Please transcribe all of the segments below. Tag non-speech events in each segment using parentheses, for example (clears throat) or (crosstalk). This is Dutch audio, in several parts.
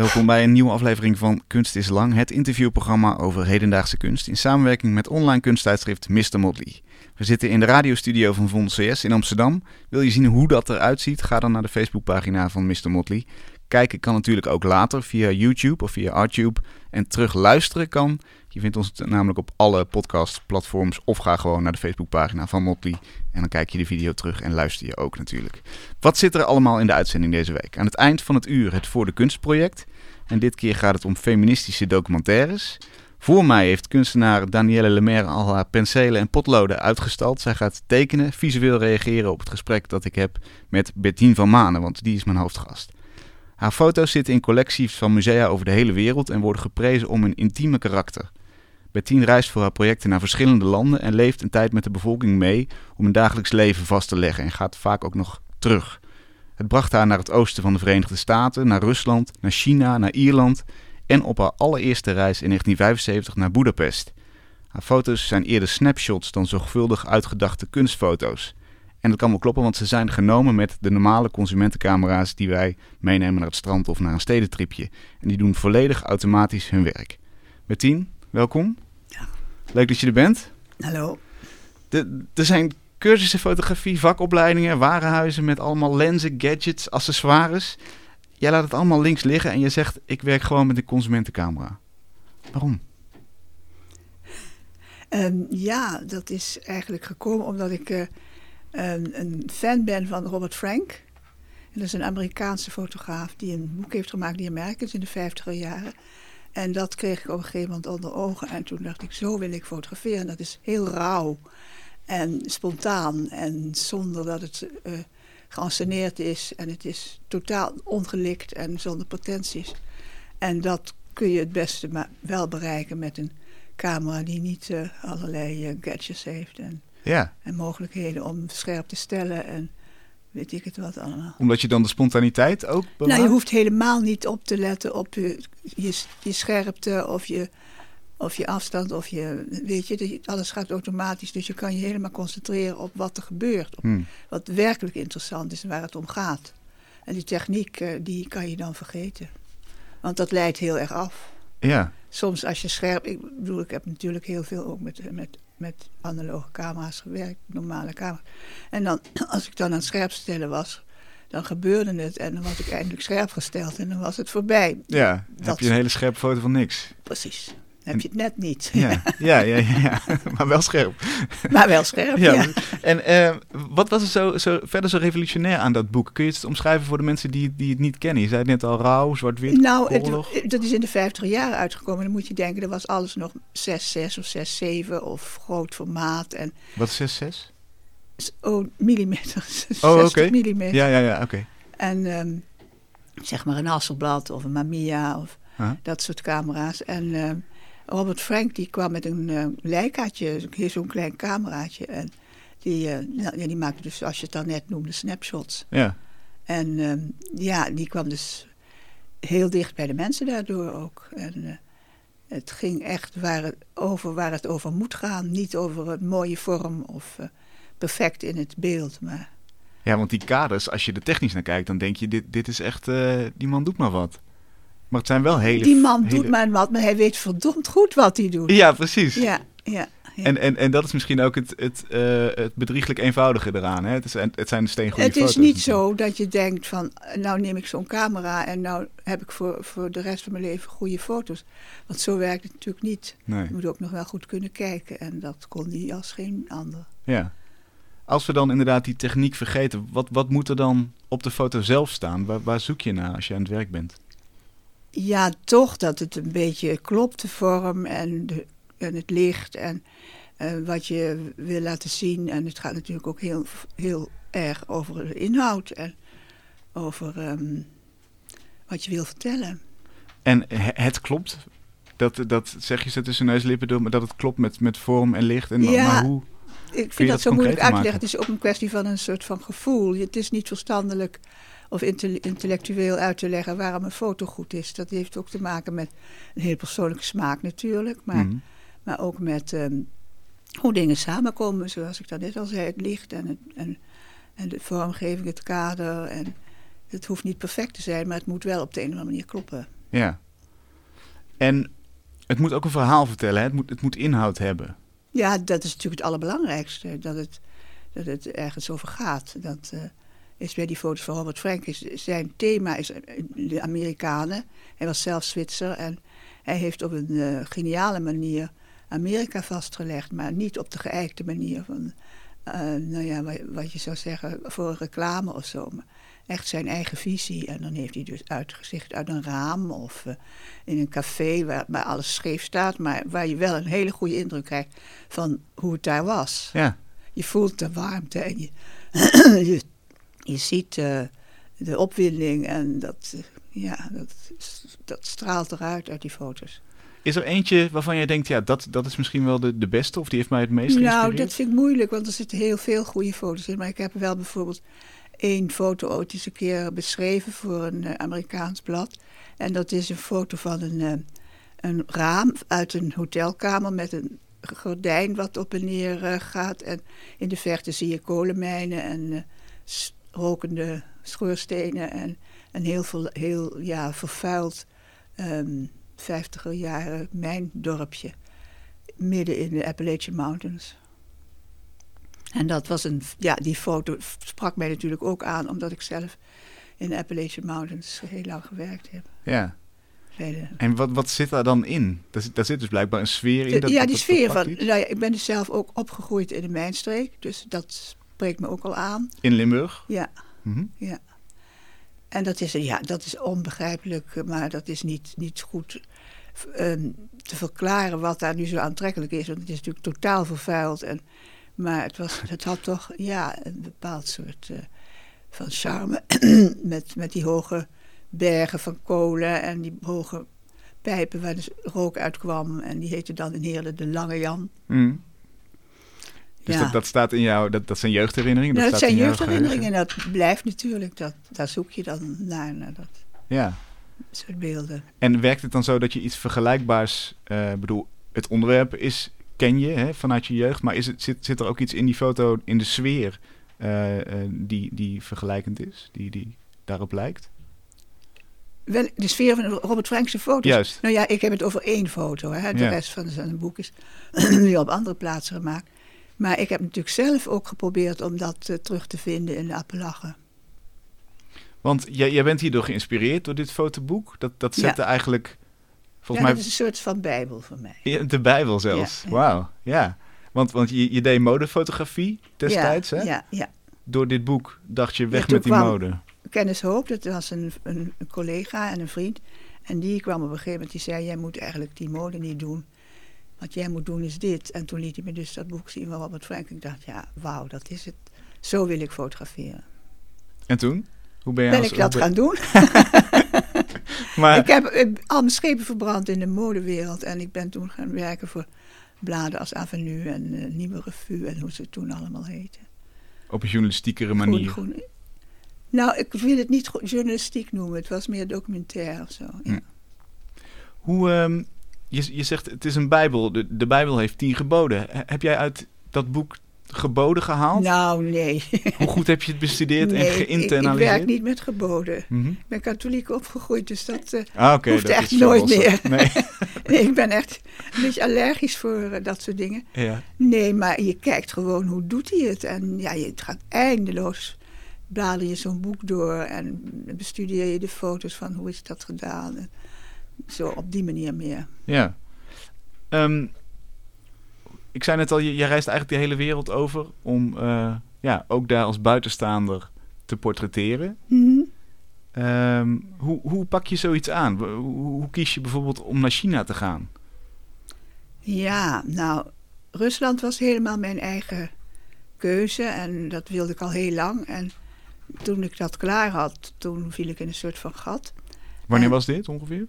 Welkom bij een nieuwe aflevering van Kunst is Lang, het interviewprogramma over hedendaagse kunst in samenwerking met online kunsttijdschrift Mr. Motley. We zitten in de radiostudio van Vond CS in Amsterdam. Wil je zien hoe dat eruit ziet? Ga dan naar de Facebookpagina van Mr. Motley. Kijken kan natuurlijk ook later via YouTube of via Artube. En terug luisteren kan. Je vindt ons namelijk op alle podcastplatforms of ga gewoon naar de Facebookpagina van Motley. En dan kijk je de video terug en luister je ook natuurlijk. Wat zit er allemaal in de uitzending deze week? Aan het eind van het uur het Voor de Kunst project. En dit keer gaat het om feministische documentaires. Voor mij heeft kunstenaar Danielle Lemaire al haar penselen en potloden uitgestald. Zij gaat tekenen, visueel reageren op het gesprek dat ik heb met Bettine van Manen, want die is mijn hoofdgast. Haar foto's zitten in collecties van musea over de hele wereld en worden geprezen om hun intieme karakter. Bettine reist voor haar projecten naar verschillende landen en leeft een tijd met de bevolking mee om een dagelijks leven vast te leggen en gaat vaak ook nog terug. Het bracht haar naar het oosten van de Verenigde Staten, naar Rusland, naar China, naar Ierland en op haar allereerste reis in 1975 naar Budapest. Haar foto's zijn eerder snapshots dan zorgvuldig uitgedachte kunstfoto's. En dat kan wel kloppen, want ze zijn genomen met de normale consumentencamera's die wij meenemen naar het strand of naar een stedentripje. En die doen volledig automatisch hun werk. Bettine, welkom. Ja. Leuk dat je er bent. Hallo. De, er zijn cursussen fotografie, vakopleidingen, warenhuizen met allemaal lenzen, gadgets, accessoires. Jij laat het allemaal links liggen en je zegt: Ik werk gewoon met een consumentencamera. Waarom? Um, ja, dat is eigenlijk gekomen omdat ik uh, een, een, fan ben van Robert Frank. Dat is een Amerikaanse fotograaf die een boek heeft gemaakt, die Amerika is in de 50er jaren. En dat kreeg ik op een gegeven moment onder ogen. En toen dacht ik, zo wil ik fotograferen. Dat is heel rauw en spontaan en zonder dat het uh, geanceneerd is. En het is totaal ongelikt en zonder potenties. En dat kun je het beste maar wel bereiken met een camera die niet uh, allerlei uh, gadgets heeft. En, ja. en mogelijkheden om scherp te stellen en weet ik het wat allemaal. Omdat je dan de spontaniteit ook bewaart? Nou, je hoeft helemaal niet op te letten op je, je, je scherpte of je, of je afstand of je, weet je, alles gaat automatisch. Dus je kan je helemaal concentreren op wat er gebeurt. Op Hmm. Wat werkelijk interessant is en waar het om gaat. En die techniek, uh, die kan je dan vergeten. Want dat leidt heel erg af. Ja. Soms als je scherp, ik bedoel, ik heb natuurlijk heel veel ook met, met, met analoge camera's gewerkt, normale camera's. En dan, (clears throat) als ik dan aan het scherp stellen was, dan gebeurde het en dan was ik eindelijk scherp gesteld en dan was het voorbij. Ja, Dat- heb je een hele scherpe foto van niks. Precies. Dan heb je het net niet. Ja, (laughs) ja, ja, ja, (laughs) maar wel scherp. maar wel scherp, Ja. ja. En eh, wat was er zo, zo, verder zo revolutionair aan dat boek? Kun je het omschrijven voor de mensen die, die het niet kennen? Je zei het net al, rauw, zwart-wit, Nou, het, dat is in de 50 jaren uitgekomen. Dan moet je denken, er was alles nog 6-6 of 6-7 of groot formaat. En Wat is 6-6? oh, millimeter, (laughs) 60 Oh, oké. millimeter. Ja, ja, ja, oké. En ehm, zeg maar een Hasselblad of een Mamiya of Huh? dat soort camera's. En ehm, Robert Frank die kwam met een uh, Leicaatje, zo'n klein cameraatje. En die, eh, nou, ja, die maakte dus, zoals je het dan net noemde, snapshots. Ja. En ehm, ja, die kwam dus heel dicht bij de mensen daardoor ook. En eh, het ging echt waar het over waar het over moet gaan. Niet over een mooie vorm of perfect in het beeld. Maar ja, want die kaders, als je er technisch naar kijkt, dan denk je, dit, dit is echt, die man doet maar wat. Maar het zijn wel hele... die man hele- doet maar wat, maar hij weet verdomd goed wat hij doet. Ja, precies. Ja, ja. ja. En, en, en dat is misschien ook het, het, eh, het bedrieglijk eenvoudige eraan. Hè? Het, is, het zijn steengoede het is niet zo dat je denkt van, nou neem ik zo'n camera en nou heb ik voor, voor de rest van mijn leven goede foto's. Want zo werkt het natuurlijk niet. Nee. Je moet ook nog wel goed kunnen kijken en dat kon hij als geen ander. Ja. Als we dan inderdaad die techniek vergeten, wat, wat moet er dan op de foto zelf staan? Waar, waar zoek je naar als je aan het werk bent? Ja, toch dat het een beetje klopt, de vorm en, de, en het licht en eh, wat je wil laten zien. En het gaat natuurlijk ook heel, heel erg over de inhoud en over ehm, wat je wil vertellen. En he- het klopt? Dat, dat zeg je zo tussen neus en lippen door, maar dat het klopt met, met vorm en licht. En, Ja. Maar hoe? Ik vind dat dat zo moeilijk uit te leggen. Het is ook een kwestie van een soort van gevoel. Het is niet verstandelijk of intel- intellectueel uit te leggen waarom een foto goed is. Dat heeft ook te maken met een heel persoonlijke smaak natuurlijk. Maar, Mhm. maar ook met ehm, hoe dingen samenkomen. Zoals ik dat net al zei, het licht en, het, en, en de vormgeving, het kader. En Het hoeft niet perfect te zijn, maar het moet wel op de een of andere manier kloppen. Ja. En het moet ook een verhaal vertellen, hè? Het, moet, het moet inhoud hebben. Ja, dat is natuurlijk het allerbelangrijkste. Dat het, dat het ergens over gaat. Dat uh, is bij die foto's van Robert Frank. Is, zijn thema is de Amerikanen. Hij was zelf Zwitser en hij heeft op een uh, geniale manier Amerika vastgelegd, maar niet op de geëikte manier van, uh, nou ja, wat, wat, je zou zeggen, voor een reclame of zo. Maar echt zijn eigen visie. En dan heeft hij dus uitgezicht uit een raam of uh, in een café waar, waar alles scheef staat, maar waar je wel een hele goede indruk krijgt van hoe het daar was. Ja. Je voelt de warmte en je, (clears throat) je, je, ziet uh, de opwinding en dat, ja, dat, dat straalt eruit uit die foto's. Is er eentje waarvan jij denkt, ja, dat, dat is misschien wel de, de beste of die heeft mij het meest geïnspireerd? Nou, dat vind ik moeilijk, want er zitten heel veel goede foto's in. Maar ik heb wel bijvoorbeeld één foto ooit eens een keer beschreven voor een uh, Amerikaans blad. En dat is een foto van een, uh, een raam uit een hotelkamer met een gordijn wat op en neer uh, gaat. En in de verte zie je kolenmijnen en rokende schoorstenen en een heel, heel ja, vervuild... Um, vijftiger jaren mijndorpje midden in de Appalachian Mountains. En dat was een, ja, die foto sprak mij natuurlijk ook aan, omdat ik zelf in de Appalachian Mountains heel lang gewerkt heb. Ja. En wat, wat zit daar dan in? Daar, daar zit dus blijkbaar een sfeer in. Dat, ja, die sfeer van. Nou ja, ik ben dus zelf ook opgegroeid in de mijnstreek, dus dat spreekt me ook al aan. In Limburg? Ja. Mm -hmm. ja. En dat is, ja, dat is onbegrijpelijk, maar dat is niet, niet goed um, te verklaren wat daar nu zo aantrekkelijk is. Want het is natuurlijk totaal vervuild. En, maar het, was, het had toch ja, een bepaald soort uh, van charme. (clears throat) met, met die hoge bergen van kolen en die hoge pijpen waar de rook uitkwam. En die heette dan in Heerlen de Lange Jan. Mm. Dus ja. dat, dat, staat in jou, dat, dat zijn jeugdherinneringen? Dat, nou, dat zijn jeugdherinneringen en dat blijft natuurlijk. Dat, daar zoek je dan naar, naar dat ja. soort beelden. En werkt het dan zo dat je iets vergelijkbaars... Uh, bedoel, het onderwerp is, ken je hè, vanuit je jeugd... maar is het, zit, zit er ook iets in die foto, in de sfeer... Uh, uh, die, die vergelijkend is, die, die daarop lijkt? Wel, de sfeer van Robert Frank's foto's? Juist. Nou ja, ik heb het over één foto. Hè. De ja. rest van zijn boek is (clears throat) nu op andere plaatsen gemaakt. Maar ik heb natuurlijk zelf ook geprobeerd om dat uh, terug te vinden in de Appalachen. Want jij, jij bent hierdoor geïnspireerd door dit fotoboek. Dat, dat zette ja. eigenlijk... Volgens ja, mij... dat is een soort van bijbel voor mij. Ja, de bijbel zelfs. Wauw, ja. Want, want je, je deed modefotografie destijds, hè? Ja, ja. Door dit boek dacht je weg met die mode. Kennis Hoop, dat was een, een, een collega en een vriend. En die kwam op een gegeven moment, die zei... jij moet eigenlijk die mode niet doen wat jij moet doen is dit. En toen liet hij me dus dat boek zien van Robert Frank. Ik dacht, ja, wauw, dat is het. Zo wil ik fotograferen. En toen? Hoe ben je Ben als, ik dat ben... gaan doen? (laughs) maar... Ik heb uh, al mijn schepen verbrand in de modewereld. En ik ben toen gaan werken voor bladen als Avenue en uh, Nieuwe Revue en hoe ze toen allemaal heten. Op een journalistiekere manier? Groen, groen. Nou, ik wil het niet journalistiek noemen. Het was meer documentair of zo. Ja. Hm. Hoe... Um, je, je zegt het is een Bijbel. De, de Bijbel heeft tien geboden. Heb jij uit dat boek geboden gehaald? Nou, nee. Hoe goed heb je het bestudeerd nee, en geïnternaliseerd? Ik, ik werk niet met geboden. Mm -hmm. Ik ben katholiek opgegroeid, dus dat uh, ah, okay, hoeft dat echt nooit meer. Nee. (laughs) nee. ik ben echt een beetje allergisch voor uh, dat soort dingen. Ja. Nee, maar je kijkt gewoon hoe doet hij het. En ja, je gaat eindeloos blader je zo'n boek door en bestudeer je de foto's van hoe is dat gedaan. Zo op die manier meer. Ja. Um, ik zei net al, je, je, reist eigenlijk de hele wereld over om uh, ja, ook daar als buitenstaander te portretteren. Mm -hmm. um, hoe, hoe pak je zoiets aan? Hoe, hoe, kies je bijvoorbeeld om naar China te gaan? Ja, nou, Rusland was helemaal mijn eigen keuze en dat wilde ik al heel lang. En toen ik dat klaar had, toen viel ik in een soort van gat. Wanneer en, was dit ongeveer?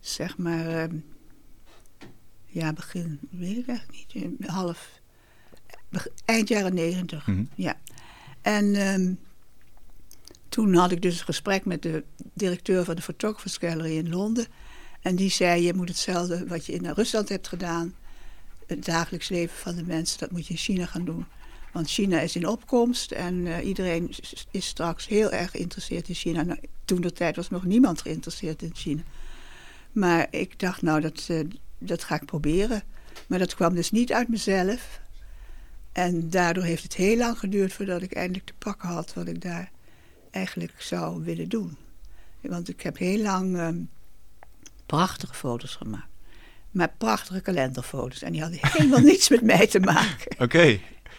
Zeg maar, uh, ja, begin, weet ik eigenlijk niet, half, eind jaren negentig, mm -hmm. ja. En um, toen had ik dus een gesprek met de directeur van de Photographers Gallery in Londen. En die zei, je moet hetzelfde wat je in Rusland hebt gedaan, het dagelijks leven van de mensen, dat moet je in China gaan doen. Want China is in opkomst en eh, iedereen is- straks heel erg geïnteresseerd in China. Nou, toen de tijd was nog niemand geïnteresseerd in China. Maar ik dacht, nou, dat, eh, dat ga ik proberen. Maar dat kwam dus niet uit mezelf. En daardoor heeft het heel lang geduurd voordat ik eindelijk te pakken had wat ik daar eigenlijk zou willen doen. Want ik heb heel lang ehm, prachtige foto's gemaakt. Maar prachtige kalenderfoto's. En die hadden helemaal (laughs) niets met mij te maken. Oké,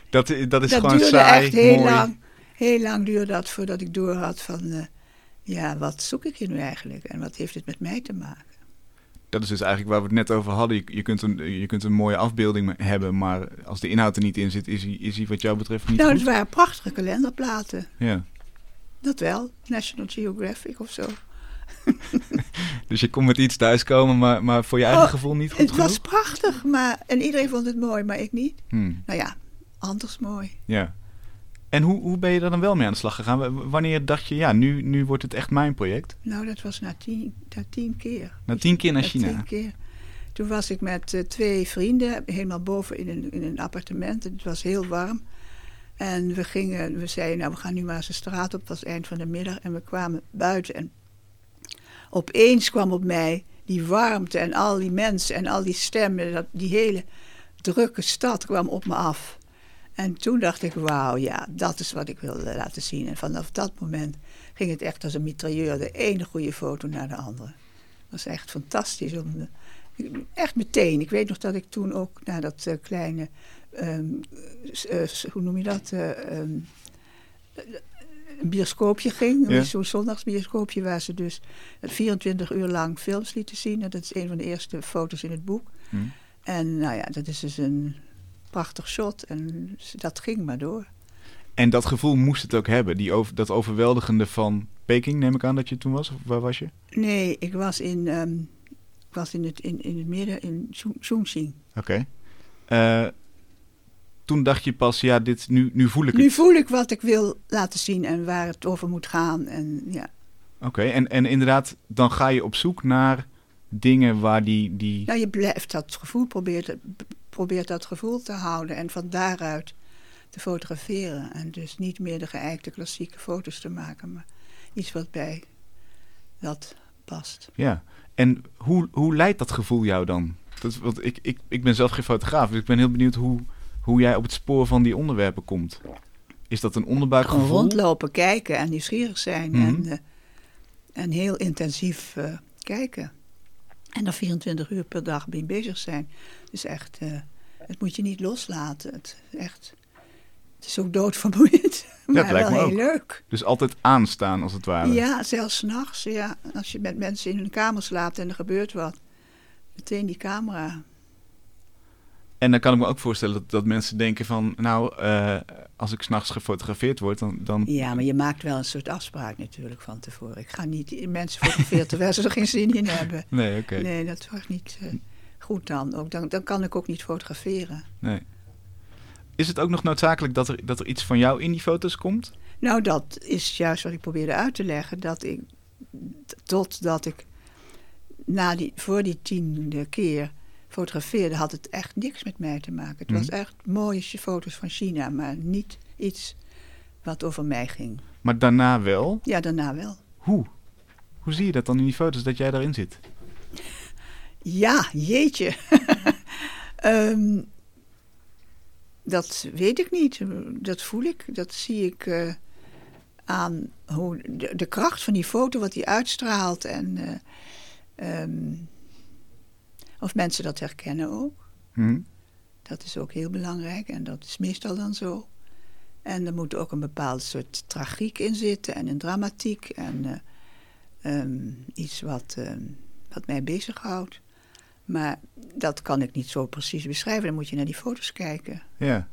dat, dat is dat gewoon duurde saai, echt heel mooi. lang. Heel lang duurde dat voordat ik door had van... eh, ja, wat zoek ik hier nu eigenlijk? En wat heeft het met mij te maken? Dat is dus eigenlijk waar we het net over hadden. Je, je, kunt, een, je kunt een mooie afbeelding hebben, maar als de inhoud er niet in zit, is hij, is hij wat jou betreft niet nou, het waren prachtige kalenderplaten. Ja. Dat wel. National Geographic of zo. (laughs) Dus je kon met iets thuiskomen, maar, maar voor je eigen Oh, gevoel niet goed Het genoeg? was prachtig, maar... En iedereen vond het mooi, maar ik niet. Hmm, Nou ja, anders mooi. ja. En hoe, hoe ben je er dan wel mee aan de slag gegaan? Wanneer dacht je, ja, nu, nu wordt het echt mijn project? Nou, dat was na tien, na tien keer. Na tien keer naar Na China. tien keer. Toen was ik met eh, twee vrienden helemaal boven in een, in een appartement. Het was heel warm. En we gingen, we zeiden, nou, we gaan nu maar eens de straat op. Het was eind van de middag. En we kwamen buiten. En opeens kwam op mij die warmte en al die mensen en al die stemmen. Dat, die hele drukke stad kwam op me af. En toen dacht ik, wauw, ja, dat is wat ik wil eh, laten zien. En vanaf dat moment ging het echt als een mitrailleur. De ene goede foto naar de andere. Het was echt fantastisch. Om, echt meteen. Ik weet nog dat ik toen ook naar dat eh, kleine, ehm, eh, hoe noem je dat? eh, ehm, een bioscoopje ging. Ja. Zo'n zondagsbioscoopje waar ze dus 24 uur lang films lieten zien. En dat is een van de eerste foto's in het boek. Hmm. En nou ja, dat is dus een prachtig shot. En dat ging maar door. En dat gevoel moest het ook hebben. Die over, dat overweldigende van Peking, neem ik aan dat je toen was? Of waar was je? Nee, ik was in, ehm, ik was in, het, in, in het midden, in Chongqing. Oké. Eh, toen dacht je pas, ja, dit, nu, nu voel ik Nu het. voel ik wat ik wil laten zien en waar het over moet gaan. En ja, Oké, en, en inderdaad, dan ga je op zoek naar dingen waar die... die... nou, je blijft dat gevoel, probeert, probeert dat gevoel te houden en van daaruit te fotograferen. En dus niet meer de geëikte klassieke foto's te maken, maar iets wat bij dat past. Ja, en hoe, hoe leidt dat gevoel jou dan? Dat, want ik, ik, ik ben zelf geen fotograaf, dus ik ben heel benieuwd hoe, hoe jij op het spoor van die onderwerpen komt. Is dat een Gewoon onderbuikgevoel? rondlopen, kijken en nieuwsgierig zijn. Mhm. en, eh, en heel intensief eh, kijken. En dan 24 uur per dag mee bezig zijn. Dus echt, eh, het moet je niet loslaten. Het, echt, het is ook doodvermoeiend. (laughs) Maar lijkt wel me heel ook. leuk. Dus altijd aanstaan, als het ware. Ja, zelfs s'nachts. Ja. Als je met mensen in hun kamer slaapt en er gebeurt wat. Meteen die camera. En dan kan ik me ook voorstellen dat, dat mensen denken van... nou, eh, als ik s'nachts gefotografeerd word, dan... dan... Ja, maar je maakt wel een soort afspraak natuurlijk van tevoren. Ik ga niet mensen fotograferen terwijl ze er geen zin in hebben. (laughs) Nee, oké. Nee, dat was niet eh, goed dan. Ook dan. Dan kan ik ook niet fotograferen. Nee. Is het ook nog noodzakelijk dat er, dat er iets van jou in die foto's komt? Nou, dat is juist wat ik probeerde uit te leggen. Dat ik, totdat ik na die, voor die tiende keer fotografeerde, had het echt niks met mij te maken. Het was Mhm. echt mooie foto's van China, maar niet iets wat over mij ging. Maar daarna wel. Ja, daarna wel. Hoe? Hoe zie je dat dan in die foto's, dat jij daarin zit? Ja, jeetje. (laughs) Ehm, dat weet ik niet. Dat voel ik. Dat zie ik eh, aan hoe de, de kracht van die foto, wat die uitstraalt. En eh, ehm, of mensen dat herkennen ook. Hm? Dat is ook heel belangrijk en dat is meestal dan zo. En er moet ook een bepaald soort tragiek in zitten en een dramatiek en eh, ehm, iets wat, ehm, wat mij bezighoudt. Maar dat kan ik niet zo precies beschrijven. Dan moet je naar die foto's kijken. Ja.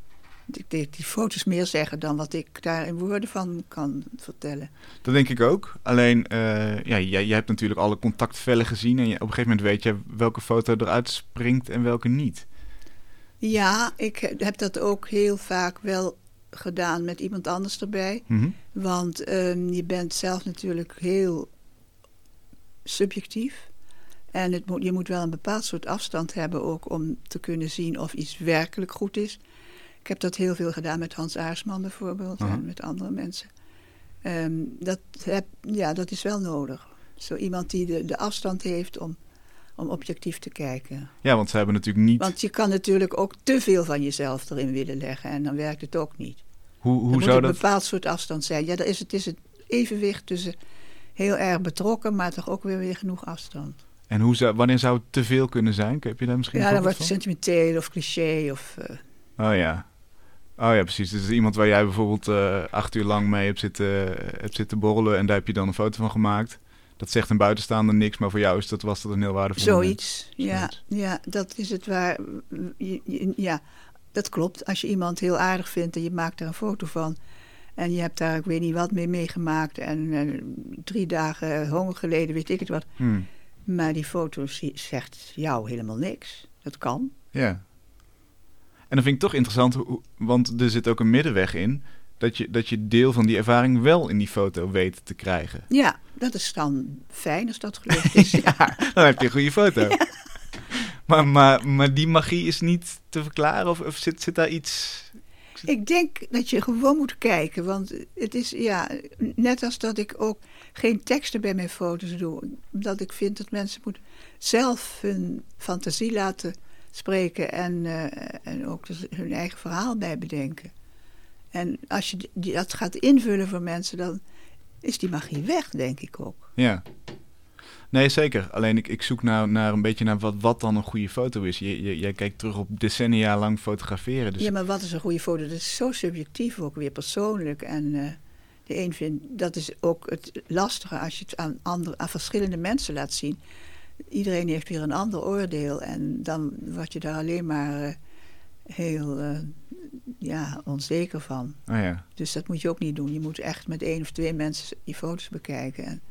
Ik denk die foto's meer zeggen dan wat ik daar in woorden van kan vertellen. Dat denk ik ook. Alleen, eh, ja, jij, jij hebt natuurlijk alle contactvellen gezien. En je, op een gegeven moment weet je welke foto eruit springt en welke niet. Ja, ik heb dat ook heel vaak wel gedaan met iemand anders erbij. Mhm. Want ehm, je bent zelf natuurlijk heel subjectief. En het moet, je moet wel een bepaald soort afstand hebben ook om te kunnen zien of iets werkelijk goed is. Ik heb dat heel veel gedaan met Hans Aarsman bijvoorbeeld en met andere mensen. Ehm, dat, heb, ja, dat is wel nodig. Zo iemand die de, de afstand heeft om, om objectief te kijken. Ja, want ze hebben natuurlijk niet... Want je kan natuurlijk ook te veel van jezelf erin willen leggen en dan werkt het ook niet. hoe Er hoe moet zou een dat... bepaald soort afstand zijn. Ja, dat is, het is het evenwicht tussen heel erg betrokken, maar toch ook weer weer genoeg afstand. En hoe zou, wanneer zou het te veel kunnen zijn? Heb je daar misschien Ja, een dan wordt het sentimenteel of cliché of... eh? Oh ja. Oh ja, precies. Dus iemand waar jij bijvoorbeeld eh, acht uur lang mee hebt zitten, hebt zitten borrelen en daar heb je dan een foto van gemaakt. Dat zegt een buitenstaander niks, maar voor jou is dat, was dat een heel waardevol moment. Zoiets, ja, ja, dat is het waar. Ja, dat klopt. Als je iemand heel aardig vindt en je maakt daar een foto van. En je hebt daar, ik weet niet wat, mee meegemaakt. En drie dagen honger geleden, weet ik het wat. Hmm. Maar die foto zegt jou helemaal niks. Dat kan. Ja. En dan vind ik toch interessant, want er zit ook een middenweg in. Dat je, dat je deel van die ervaring wel in die foto weet te krijgen. Ja, dat is dan fijn als dat gelukt (laughs) is. ja. Dan heb je een goede foto. (laughs) Maar, maar, maar die magie is niet te verklaren? Of, of zit, zit daar iets... Ik denk dat je gewoon moet kijken. Want het is, ja, net als dat ik ook geen teksten bij mijn foto's doe. Omdat ik vind dat mensen moeten zelf hun fantasie laten spreken. En, eh, en ook dus hun eigen verhaal bij bedenken. En als je die, dat gaat invullen voor mensen, dan is die magie weg, denk ik ook. Ja. Nee, zeker. Alleen ik, ik zoek naar, naar een beetje naar wat, wat dan een goede foto is. Je, je, jij kijkt terug op decennia lang fotograferen. Dus Ja, maar wat is een goede foto? Dat is zo subjectief ook weer persoonlijk. En eh, de een vindt, dat is ook het lastige als je het aan, andere, aan verschillende mensen laat zien. Iedereen heeft weer een ander oordeel en dan word je daar alleen maar eh, heel eh, ja, onzeker van. Oh ja. Dus dat moet je ook niet doen. Je moet echt met één of twee mensen die foto's bekijken. En,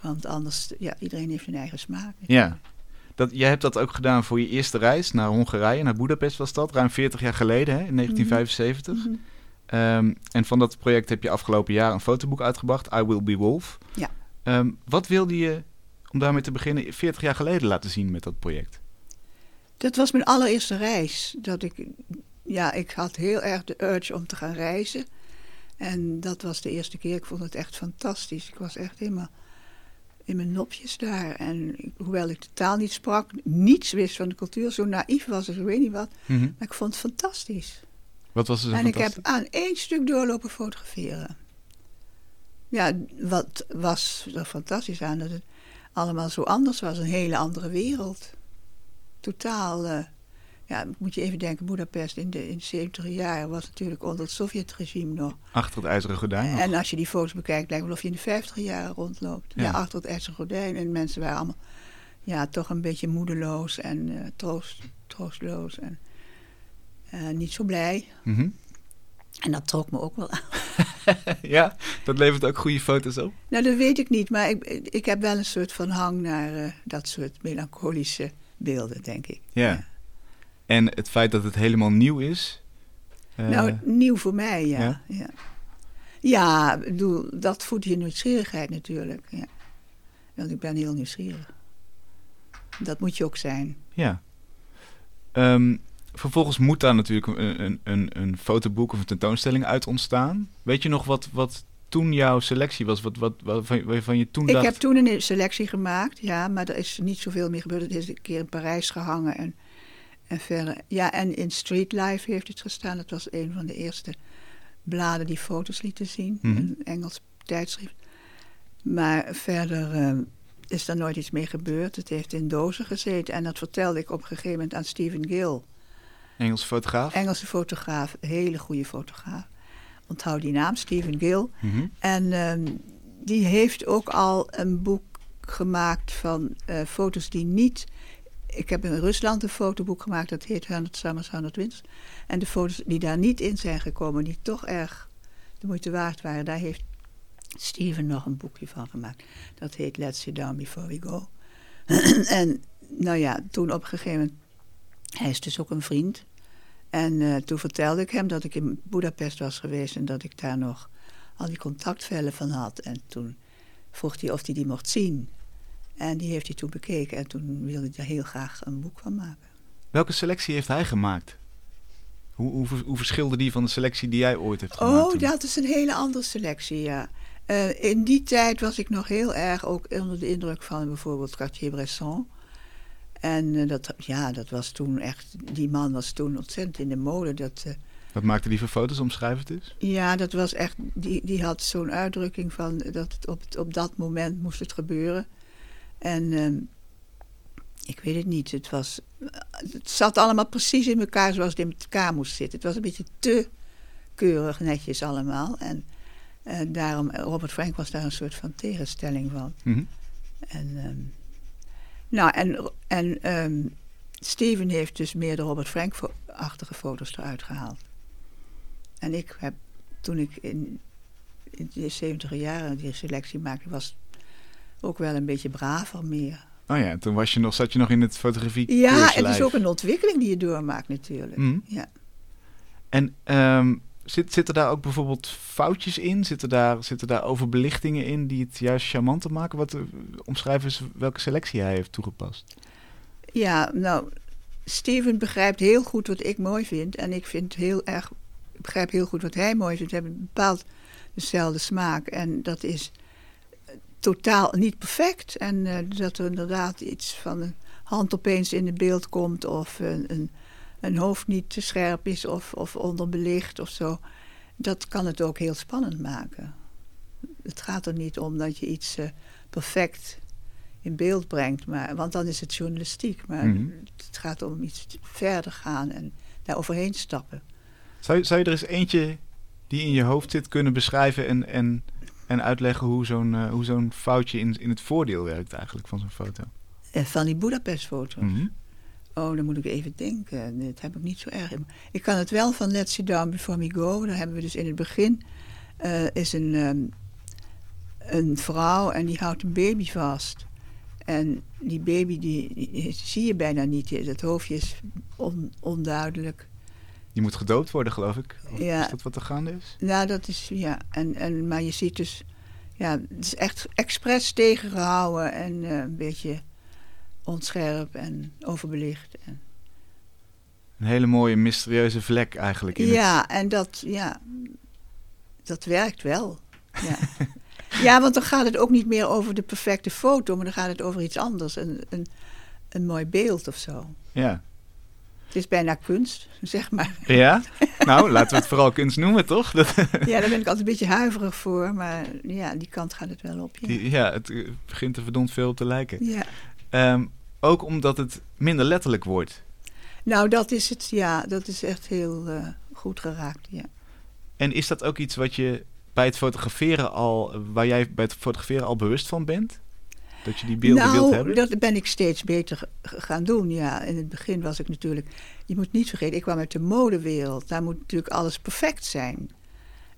want anders, ja, iedereen heeft een eigen smaak. Ja. Dat, jij hebt dat ook gedaan voor je eerste reis naar Hongarije, naar Budapest was dat, ruim 40 jaar geleden, hè, in 1975. Mhm. Ehm, en van dat project heb je afgelopen jaar een fotoboek uitgebracht, I Will Be Wolf. Ja. Ehm, wat wilde je, om daarmee te beginnen, 40 jaar geleden laten zien met dat project? Dat was mijn allereerste reis. Dat ik, ja, ik had heel erg de urge om te gaan reizen. En dat was de eerste keer. Ik vond het echt fantastisch. Ik was echt helemaal in mijn nopjes daar. En ik- hoewel ik de taal niet sprak, niets wist van de cultuur, zo naïef was ik, ik weet niet wat. Mhm. Maar ik vond het fantastisch. Wat was er zo en ik heb aan één stuk doorlopen fotograferen. Ja, wat was er fantastisch aan? Dat het allemaal zo anders was. Een hele andere wereld. Totaal. eh, ja, moet je even denken, Budapest in de, in de 70 jaar was natuurlijk onder het Sovjetregime nog. Achter het ijzeren gordijn nog. En als je die foto's bekijkt, lijkt het wel of je in de 50 jaren rondloopt. Ja. Ja, achter het ijzeren gordijn. En mensen waren allemaal ja, toch een beetje moedeloos en eh, troost, troostloos. En eh, niet zo blij. Mhm. En dat trok me ook wel aan. (laughs) ja, dat levert ook goede foto's op. Nou, dat weet ik niet, maar ik, ik heb wel een soort van hang naar eh, dat soort melancholische beelden, denk ik. Ja. En het feit dat het helemaal nieuw is. eh, Nou, nieuw voor mij, ja. ja? Ja, bedoel, dat voedt je nieuwsgierigheid natuurlijk. Ja. Want ik ben heel nieuwsgierig. Dat moet je ook zijn. Ja. Ehm, vervolgens moet daar natuurlijk een, een, een, een fotoboek of een tentoonstelling uit ontstaan. Weet je nog wat, wat toen jouw selectie was? Wat, wat, waarvan, waarvan je toen Ik dacht... heb toen een selectie gemaakt, ja, maar er is niet zoveel meer gebeurd. Het is een keer in Parijs gehangen en, en verder. Ja, en in Street Life heeft het gestaan. Dat was een van de eerste bladen die foto's lieten zien. Mhm. Een Engels tijdschrift. Maar verder eh, is daar nooit iets mee gebeurd. Het heeft in dozen gezeten. En dat vertelde ik op een gegeven moment aan Stephen Gill. Engelse fotograaf? Engelse fotograaf, hele goede fotograaf. Onthoud die naam, Stephen Gill. Mhm. En ehm, die heeft ook al een boek gemaakt van eh, foto's die niet. Ik heb in Rusland een fotoboek gemaakt, dat heet 100 Summers, 100 Winters. En de foto's die daar niet in zijn gekomen, die toch erg de moeite waard waren, daar heeft Steven nog een boekje van gemaakt. Dat heet Let's Sit Down Before We Go. (clears throat) en nou ja, toen op een gegeven moment, hij is dus ook een vriend. En eh, toen vertelde ik hem dat ik in Budapest was geweest en dat ik daar nog al die contactvellen van had. En toen vroeg hij of hij die mocht zien. En die heeft hij toen bekeken en toen wilde hij daar heel graag een boek van maken. Welke selectie heeft hij gemaakt? Hoe, hoe, hoe verschilde die van de selectie die jij ooit hebt gemaakt? Oh, toen? dat is een hele andere selectie, ja. Eh, in die tijd was ik nog heel erg ook onder de indruk van bijvoorbeeld Cartier-Bresson. En eh, dat, ja, dat was toen echt, die man was toen ontzettend in de mode. Dat, eh, Wat maakte die voor foto's? Omschrijf het eens. ja, dat was echt, die, die had zo'n uitdrukking van dat het op, op dat moment moest het gebeuren. En ehm, ik weet het niet, het was, het zat allemaal precies in elkaar zoals het in elkaar moest zitten. Het was een beetje te keurig netjes allemaal. En eh, daarom, Robert Frank was daar een soort van tegenstelling van. Mhm. En, ehm, nou, en, en ehm, Steven heeft dus meer de Robert Frank-achtige foto's eruit gehaald. En ik heb, toen ik in, in de 70 jaren die selectie maakte, was ook wel een beetje braver meer. Oh ja, toen was je nog, zat je nog in het fotografie Ja, het is ook een ontwikkeling die je doormaakt natuurlijk. Mhm. Ja. En ehm, zit, zitten daar ook bijvoorbeeld foutjes in? Zitten daar, daar overbelichtingen in die het juist charmanter maken? Wat, eh, omschrijf eens welke selectie hij heeft toegepast. Ja, nou, Steven begrijpt heel goed wat ik mooi vind. En ik vind heel erg, begrijp heel goed wat hij mooi vindt. We hebben bepaald dezelfde smaak. En dat is eh, totaal niet perfect. En eh, dat er inderdaad iets van een hand opeens in het beeld komt. Of een, een, een hoofd niet te scherp is of, of onderbelicht of zo. Dat kan het ook heel spannend maken. Het gaat er niet om dat je iets eh, perfect in beeld brengt. Maar, want dan is het journalistiek. Maar Mhm. het gaat om iets verder gaan en daar overheen stappen. Zou, je- zou je er eens eentje die in je hoofd zit kunnen beschrijven en, en, en uitleggen hoe zo'n eh, hoe zo'n foutje in, in het voordeel werkt eigenlijk van zo'n foto? Eh, van die Budapest-foto's. Mhm. Oh, dan moet ik even denken. Dat heb ik niet zo erg. Ik kan het wel van Let's Sit Down Before Me Go. Daar hebben we dus in het begin... eh, is een, ehm, een vrouw en die houdt een baby vast. En die baby die, die zie je bijna niet. Het hoofdje is on- onduidelijk. Die moet gedoopt worden, geloof ik. Of Ja. Is dat wat er gaande is? Nou, dat is, ja. En, en, maar je ziet dus, ja, het is echt expres tegengehouden en eh, een beetje onscherp en overbelicht. En, Een hele mooie, mysterieuze vlek eigenlijk. In ja, en dat, ja, dat werkt wel. Ja. ja, want dan gaat het ook niet meer over de perfecte foto, maar dan gaat het over iets anders. Een, een, een mooi beeld of zo. Ja. Het is bijna kunst, zeg maar. ja? Nou, laten we het vooral kunst noemen, toch? Dat, Ja, daar ben ik altijd een beetje huiverig voor, maar ja, die kant gaat het wel op. Ja. die- ja, het begint er verdomd veel op te lijken. ja. Ehm, ook omdat het minder letterlijk wordt. Nou, dat is het, ja, dat is echt heel eh, goed geraakt, ja. En is dat ook iets wat je bij het fotograferen al, waar jij bij het fotograferen al bewust van bent? Dat je die beelden wilt nou, hebben? dat ben ik steeds beter gaan doen, ja. In het begin was ik natuurlijk, je moet niet vergeten, ik kwam uit de modewereld. Daar moet natuurlijk alles perfect zijn.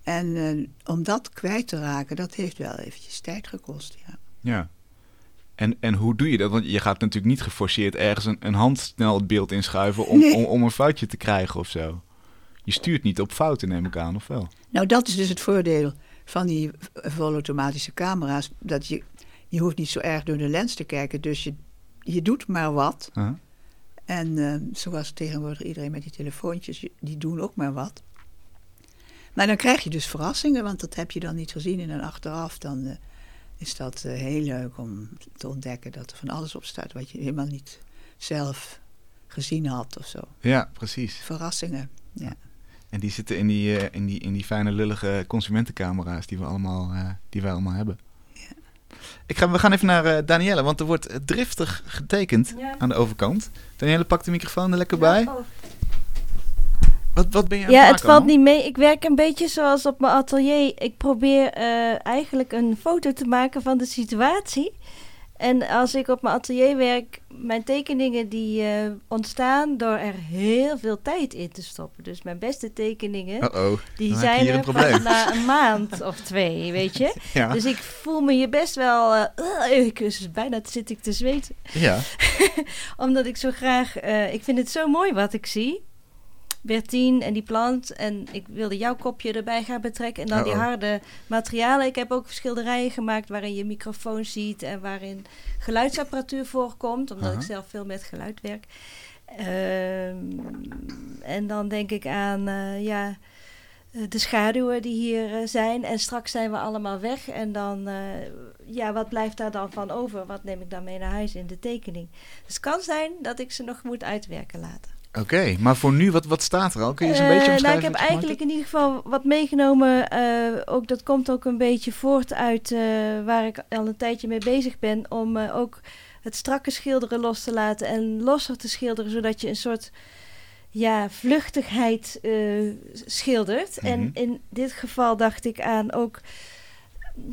En eh, om dat kwijt te raken, dat heeft wel eventjes tijd gekost, ja. Ja. En, en hoe doe je dat? Want je gaat natuurlijk niet geforceerd ergens een, een hand snel het beeld inschuiven om, Nee. om, om een foutje te krijgen of zo. Je stuurt niet op fouten, neem ik aan, of wel? Nou, dat is dus het voordeel van die volautomatische camera's. Dat je, je hoeft niet zo erg door de lens te kijken, dus je, je doet maar wat. Huh? En eh, zoals tegenwoordig iedereen met die telefoontjes, je- die doen ook maar wat. Maar dan krijg je dus verrassingen, want dat heb je dan niet gezien. En dan achteraf dan eh, is dat eh, heel leuk om te ontdekken dat er van alles op staat wat je helemaal niet zelf gezien had of zo. Ja, precies. Verrassingen, ja. En die zitten in die, eh, in die, in die fijne lullige consumentencamera's die we allemaal, eh, die wij allemaal hebben. Ik ga, we gaan even naar eh, Danielle, want er wordt driftig getekend Ja. aan de overkant. Danielle, pak de microfoon er lekker bij. Oh. Wat, wat ben je aan Ja, het valt niet mee. Ik werk een beetje zoals op mijn atelier. Ik probeer eh, eigenlijk een foto te maken van de situatie. En als ik op mijn atelier werk, mijn tekeningen die eh, ontstaan door er heel veel tijd in te stoppen. Dus mijn beste tekeningen, die dan heb je zijn een er pas na een maand (laughs) of twee, weet je. ja. Dus ik voel me hier best wel... eh, ik, dus bijna zit ik te zweten. ja. (laughs) Omdat ik zo graag... ik vind het zo mooi wat ik zie. Bertien en die plant. En ik wilde jouw kopje erbij gaan betrekken. En dan die harde materialen. Ik heb ook schilderijen gemaakt waarin je microfoon ziet. En waarin geluidsapparatuur voorkomt. Omdat ik zelf veel met geluid werk. Ehm, en dan denk ik aan eh, ja, eh, de schaduwen die hier eh, zijn. En straks zijn we allemaal weg. En dan, ja, wat blijft daar dan van over? Wat neem ik dan mee naar huis in de tekening? Dus het kan zijn dat ik ze nog moet uitwerken later. Oké, maar voor nu, wat, wat staat er al? Kun je eens een beetje Eh, omschrijven? Nou, ik heb eigenlijk in ieder geval wat meegenomen. eh, ook, dat komt ook een beetje voort uit eh, waar ik al een tijdje mee bezig ben. Om eh, ook het strakke schilderen los te laten en losser te schilderen. Zodat je een soort ja, vluchtigheid eh, schildert. Mhm. En in dit geval dacht ik aan ook...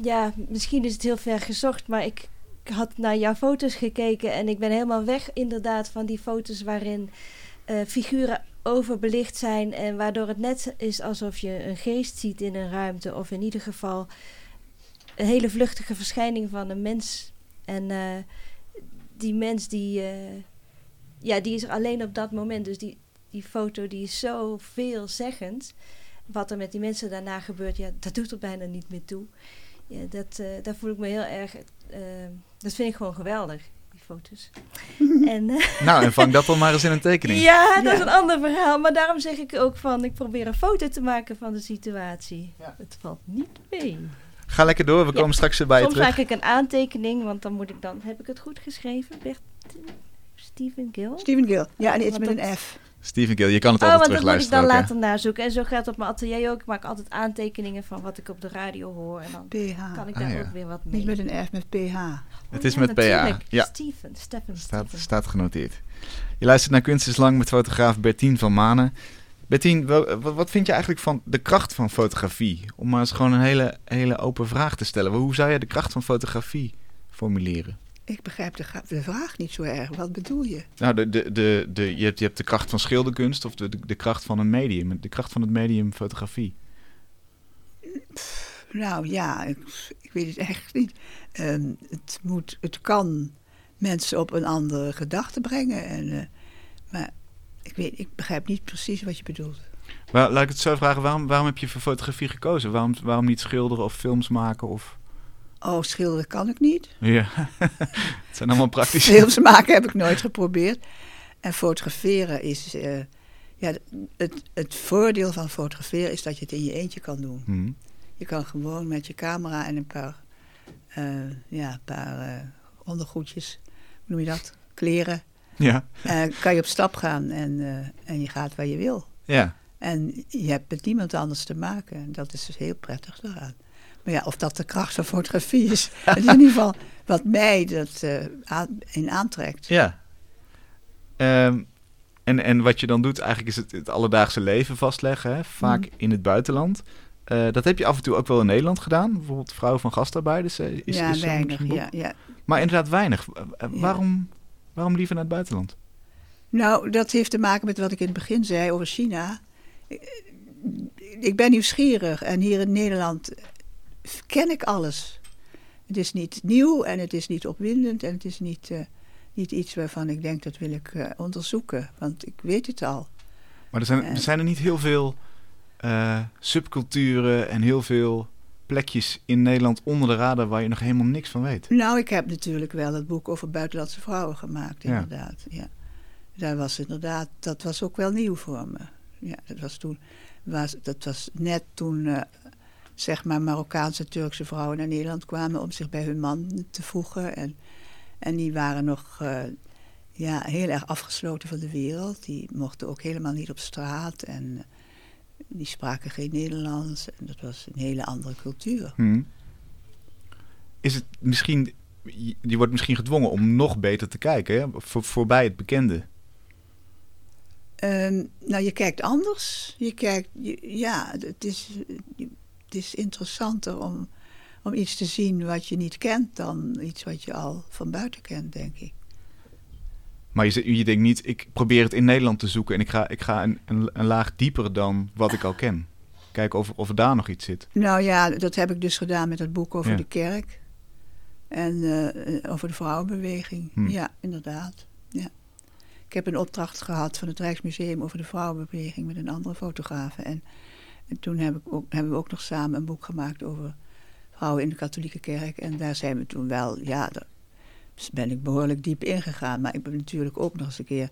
Ja, misschien is het heel ver gezocht, maar ik had naar jouw foto's gekeken. En ik ben helemaal weg inderdaad van die foto's waarin eh, figuren overbelicht zijn en waardoor het net is alsof je een geest ziet in een ruimte of in ieder geval een hele vluchtige verschijning van een mens. En eh, die mens die, eh, ja, die is er alleen op dat moment. Dus die, die foto die is zo veelzeggend. Wat er met die mensen daarna gebeurt, ja, dat doet er bijna niet meer toe. Ja, dat, daar voel ik me heel erg. dat vind ik gewoon geweldig, foto's. (laughs) en, eh, Nou, en vang dat dan maar eens in een (laughs) tekening. ja, dat is een ander verhaal. Maar daarom zeg ik ook van, ik probeer een foto te maken van de situatie. Ja. Het valt niet mee. Ga lekker door, we Ja. komen straks weer bij je Soms terug. maak ik een aantekening, want dan moet ik dan... Heb ik het goed geschreven? Bert, Stephen Gill? Steven Gill. Ja, en iets met dat- een F. Steven Gill, je kan het Oh, altijd want dat moet ik terugluisteren. dan later nazoeken. En zo gaat het op mijn atelier ook. Ik maak altijd aantekeningen van wat ik op de radio hoor. En dan PH. kan ik Ah, daar ja. ook weer wat mee. Niet met een F, met PH. Het is ja, met natuurlijk. Ja. Steven, Stephen, Staat, Stephen. staat genoteerd. Je luistert naar Kunst is Lang met fotograaf Bertien van Manen. Bertien, wat, wat vind je eigenlijk van de kracht van fotografie? Om maar eens gewoon een hele, hele open vraag te stellen. Hoe zou jij de kracht van fotografie formuleren? Ik begrijp de, vraag niet zo erg. Wat bedoel je? Nou, de, de, de, de, je, hebt, je hebt de kracht van schilderkunst of de, de, de kracht van een medium. De kracht van het medium fotografie. Nou ja, ik, ik weet het echt niet. Ehm, het, moet, het kan mensen op een andere gedachte brengen. En, eh, maar ik, weet, ik begrijp niet precies wat je bedoelt. Waar, laat ik het zo vragen, waarom, waarom heb je voor fotografie gekozen? Waarom, waarom niet schilderen of films maken? Of... Oh, schilderen kan ik niet. Ja, (laughs) het zijn allemaal praktische... Films maken heb ik nooit geprobeerd. En fotograferen is... eh, ja, het, het voordeel van fotograferen is dat je het in je eentje kan doen. Hm. Je kan gewoon met je camera en een paar, eh, ja, een paar eh, ondergoedjes, hoe noem je dat? Kleren. Ja, kan je op stap gaan en, en je gaat waar je wil. ja. En je hebt met niemand anders te maken. En dat is dus heel prettig daaraan. Maar ja, of dat de kracht van fotografie is. het is (laughs) in ieder geval wat mij dat eh, in aantrekt. Ja. Ehm, en, en wat je dan doet, eigenlijk is het, het alledaagse leven vastleggen, hè? vaak Mhm. in het buitenland. Eh, dat heb je af en toe ook wel in Nederland gedaan. Bijvoorbeeld Vrouw van Gastarbeiders. eh, Is, ja, is weinig. Ja, ja. Maar inderdaad weinig. Waarom, waarom liever naar het buitenland? Nou, dat heeft te maken met wat ik in het begin zei over China. Ik ben nieuwsgierig en hier in Nederland ken ik alles. Het is niet nieuw en het is niet opwindend en het is niet, eh, niet iets waarvan ik denk dat wil ik eh, onderzoeken, want ik weet het al. Maar er zijn, er zijn er niet heel veel eh, subculturen en heel veel plekjes in Nederland onder de radar waar je nog helemaal niks van weet. Nou, ik heb natuurlijk wel het boek over buitenlandse vrouwen gemaakt, inderdaad. Ja. Daar was inderdaad, dat was ook wel nieuw voor me. Ja, dat was toen, was, dat was net toen, zeg maar, Marokkaanse Turkse vrouwen naar Nederland kwamen om zich bij hun man te voegen. En, en die waren nog eh, ja, heel erg afgesloten van de wereld. Die mochten ook helemaal niet op straat en eh, die spraken geen Nederlands. En dat was een hele andere cultuur. Hm. Is het misschien, je wordt misschien gedwongen om nog beter te kijken, hè? Voor, voorbij het bekende. Ehm, nou, je kijkt anders. Je kijkt, je- ja, het is, het is interessanter om, om iets te zien wat je niet kent dan iets wat je al van buiten kent, denk ik. Maar je, je denkt niet, ik probeer het in Nederland te zoeken en ik ga, ik ga een, een, een laag dieper dan wat ik al ken. Kijken of, of er daar nog iets zit. Nou ja, dat heb ik dus gedaan met het boek over Ja. de kerk. En eh, over de vrouwenbeweging. Hm. Ja, inderdaad. Ja. Ik heb een opdracht gehad van het Rijksmuseum over de vrouwenbeweging met een andere fotograaf. En, en toen heb ik ook, hebben we ook nog samen een boek gemaakt over vrouwen in de katholieke kerk. En daar zijn we toen wel, ja, daar ben ik behoorlijk diep ingegaan. Maar ik ben natuurlijk ook nog eens een keer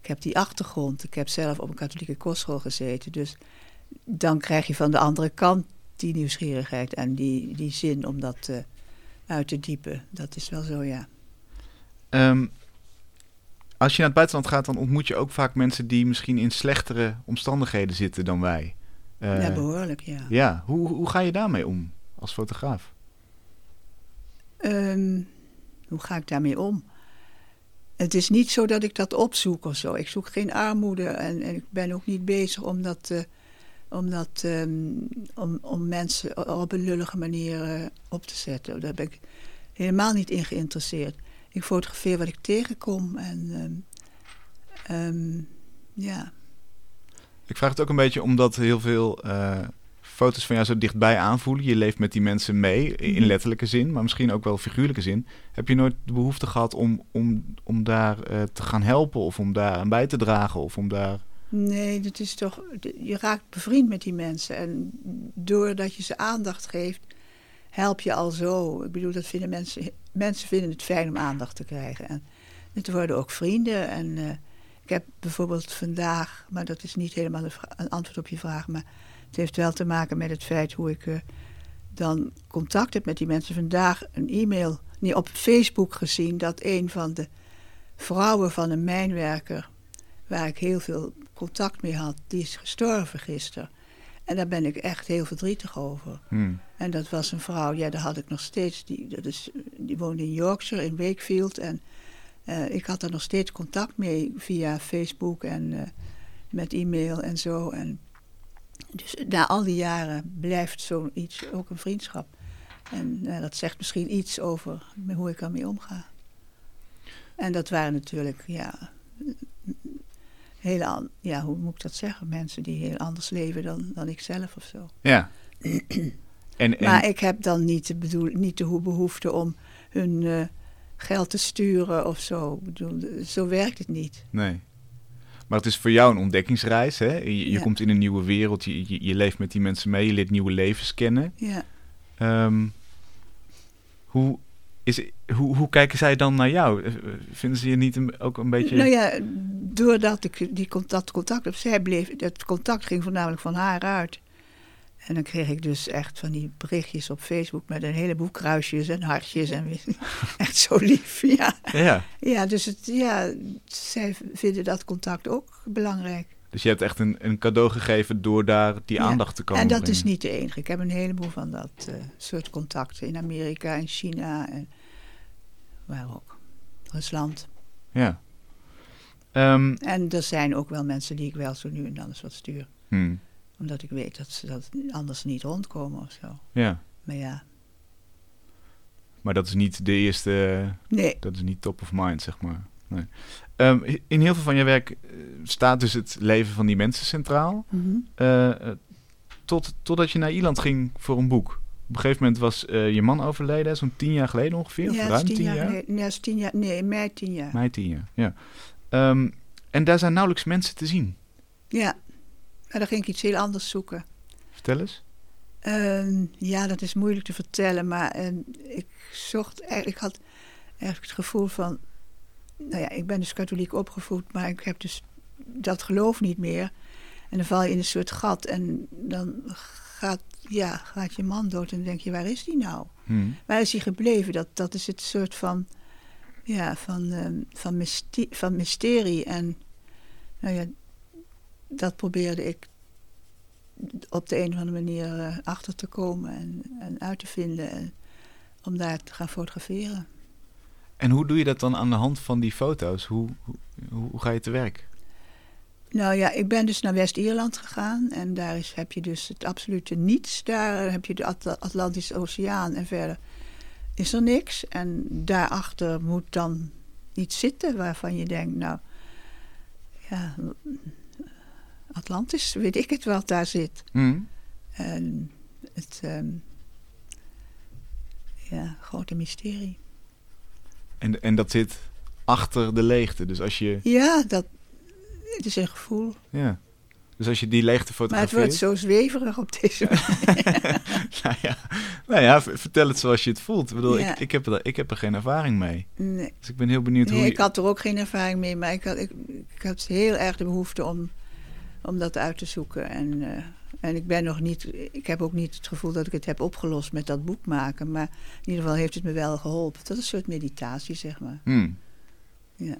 ik heb die achtergrond. Ik heb zelf op een katholieke kostschool gezeten. Dus dan krijg je van de andere kant die nieuwsgierigheid en die, die zin om dat uh, uit te diepen. Dat is wel zo, ja. Um, als je naar het buitenland gaat, dan ontmoet je ook vaak mensen die misschien in slechtere omstandigheden zitten dan wij. Uh, ja, behoorlijk, ja. Ja, hoe, hoe ga je daarmee om als fotograaf? Um, hoe ga ik daarmee om? Het is niet zo dat ik dat opzoek of zo. Ik zoek geen armoede en, en ik ben ook niet bezig om dat, uh, om, dat um, om, om mensen op een lullige manier uh, op te zetten. Daar ben ik helemaal niet in geïnteresseerd. Ik fotografeer wat ik tegenkom en um, um, ja. Ik vraag het ook een beetje omdat heel veel uh, foto's van jou zo dichtbij aanvoelen. Je leeft met die mensen mee, in Mhm. letterlijke zin, maar misschien ook wel figuurlijke zin. Heb je nooit de behoefte gehad om, om, om daar uh, te gaan helpen of om daar aan bij te dragen of om daar... Nee, dat is toch, je raakt bevriend met die mensen. En doordat je ze aandacht geeft, help je al zo. Ik bedoel, dat vinden mensen, mensen vinden het fijn om aandacht te krijgen. En het worden ook vrienden. En uh, ik heb bijvoorbeeld vandaag, maar dat is niet helemaal een, een, antwoord op je vraag, maar het heeft wel te maken met het feit hoe ik uh, dan contact heb met die mensen. Vandaag een e-mail, nee, op Facebook gezien, dat een van de vrouwen van een mijnwerker, waar ik heel veel contact mee had, die is gestorven gisteren. En daar ben ik echt heel verdrietig over. Hmm. En dat was een vrouw, ja, daar had ik nog steeds, die, dat is, die woonde in Yorkshire, in Wakefield. En uh, ik had er nog steeds contact mee via Facebook en uh, met e-mail en zo. En dus na al die jaren blijft zoiets ook een vriendschap. En uh, dat zegt misschien iets over hoe ik ermee omga. En dat waren natuurlijk, ja, hele, ja, hoe moet ik dat zeggen? Mensen die heel anders leven dan, dan ik zelf of zo. Ja. (clears throat) en, en... Maar ik heb dan niet de, bedoel, niet de behoefte om hun geld te sturen of zo. Ik bedoel, zo werkt het niet. Nee. Maar het is voor jou een ontdekkingsreis. Hè? Je, je Ja. komt in een nieuwe wereld, je, je, je leeft met die mensen mee, je leert nieuwe levens kennen. Ja. Um, hoe, is, hoe, hoe kijken zij dan naar jou? Eh, Vinden ze je niet een, ook een beetje... Nou ja, doordat ik die contact, contact heb, zij bleef, dat contact ging voornamelijk van haar uit. En dan kreeg ik dus echt van die berichtjes op Facebook met een heleboel kruisjes en hartjes en (laughs) echt zo lief, ja. Ja. Ja, dus het, ja, zij vinden dat contact ook belangrijk. Dus je hebt echt een, een cadeau gegeven door daar die Ja. aandacht te komen En dat brengen. is niet de enige. Ik heb een heleboel van dat uh, soort contacten in Amerika en China en waar ook. Rusland. Ja. Um, En er zijn ook wel mensen die ik wel zo nu en dan eens wat stuur. hmm, Omdat ik weet dat ze dat anders niet rondkomen of zo. ja. Maar ja, Maar dat is niet de eerste... nee. Dat is niet top of mind, zeg maar. Nee. Um, in heel veel van je werk uh, staat dus het leven van die mensen centraal. Mhm. Uh, tot, totdat je naar Ierland ging voor een boek. Op een gegeven moment was uh, je man overleden, zo'n tien jaar geleden ongeveer. Ja, ruim tien tien jaar. jaar. Nee, is tien jaar. Nee, mei tien jaar. Mei tien jaar, ja. Um, en daar zijn nauwelijks mensen te zien. Ja, maar dan ging ik iets heel anders zoeken. Vertel eens. Uh, ja, dat is moeilijk te vertellen, maar uh, ik zocht eigenlijk, ik had eigenlijk het gevoel van, nou ja, ik ben dus katholiek opgevoed, maar ik heb dus dat geloof niet meer. En dan val je in een soort gat en dan gaat, ja, gaat je man dood en dan denk je, waar is die nou? Hmm. Waar is hij gebleven? Dat, dat is het soort van, ja, van, um, van, mysterie, van mysterie. En nou ja, dat probeerde ik op de een of andere manier uh, achter te komen en, en uit te vinden. En, om daar te gaan fotograferen. En hoe doe je dat dan aan de hand van die foto's? Hoe, hoe, hoe ga je te werk? Nou ja, ik ben dus naar West-Ierland gegaan en daar is, heb je dus het absolute niets. Daar heb je de Atl Atlantische Oceaan en verder is er niks. En daarachter moet dan iets zitten waarvan je denkt, nou, ja, Atlantis, weet ik het wat daar zit. Mm. En het, um, ja, grote mysterie. En, en dat zit achter de leegte, dus als je... Ja, dat, het is een gevoel. Ja. Dus als je die leegte Maar het fotografeert... wordt zo zweverig op deze (laughs) manier. nou, ja, nou ja, vertel het zoals je het voelt. Ik bedoel, Ja. ik, ik, heb er, ik heb er geen ervaring mee. Nee. Dus ik ben heel benieuwd hoe Nee, je... ik had er ook geen ervaring mee, maar ik had, ik, ik had heel erg de behoefte om, om dat uit te zoeken. En, eh, en ik ben nog niet, ik heb ook niet het gevoel dat ik het heb opgelost met dat boek maken. Maar in ieder geval heeft het me wel geholpen. Dat is een soort meditatie, zeg maar. Hmm. Ja.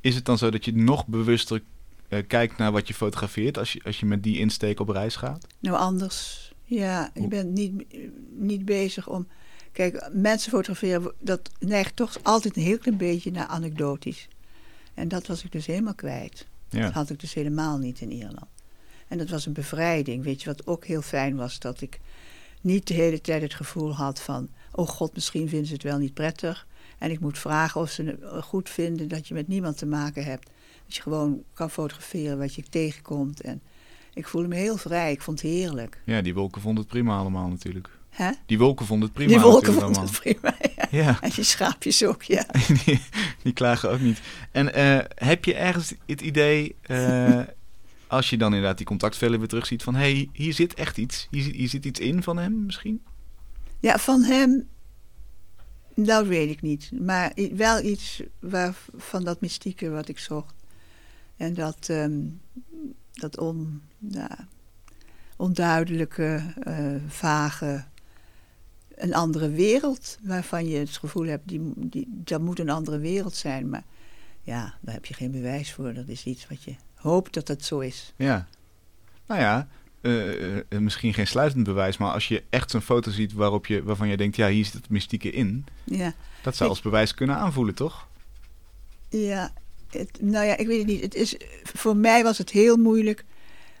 Is het dan zo dat je nog bewuster eh, kijkt naar wat je fotografeert als je, als je met die insteek op reis gaat? Nou, anders. Ja, je bent niet, niet bezig om. Kijk, mensen fotograferen, dat neigt toch altijd een heel klein beetje naar anekdotisch. En dat was ik dus helemaal kwijt. Ja. Dat had ik dus helemaal niet in Ierland. En dat was een bevrijding. Weet je wat ook heel fijn was? Dat ik niet de hele tijd het gevoel had van... oh god, misschien vinden ze het wel niet prettig. En ik moet vragen of ze het goed vinden dat je met niemand te maken hebt. Dat je gewoon kan fotograferen wat je tegenkomt. En ik voelde me heel vrij. Ik vond het heerlijk. ja, die wolken vonden het prima allemaal natuurlijk. Hè? Die wolken vonden het prima Die wolken vonden het prima. (laughs) Ja. En die schaapjes ook, ja. (laughs) die, die klagen ook niet. En eh, heb je ergens het idee, eh, als je dan inderdaad die contactvellen weer terugziet, van hé, hey, hier zit echt iets. Hier, zit- hier zit iets in van hem misschien? Ja, van hem, dat weet ik niet. Maar wel iets waar, van dat mystieke wat ik zocht. En dat, ehm, dat on, ja, onduidelijke, eh, vage, een andere wereld. Waarvan je het gevoel hebt, die, die, dat moet een andere wereld zijn. Maar ja, daar heb je geen bewijs voor. Dat is iets wat je hoopt dat het zo is. Ja. Nou ja, eh, eh, misschien geen sluitend bewijs, maar als je echt zo'n foto ziet waarop je, waarvan je denkt, ja, hier zit het mystieke in. Ja. Dat zou Ik- als bewijs kunnen aanvoelen, toch? Ja, het, nou ja, ik weet het niet. Het is, voor mij was het heel moeilijk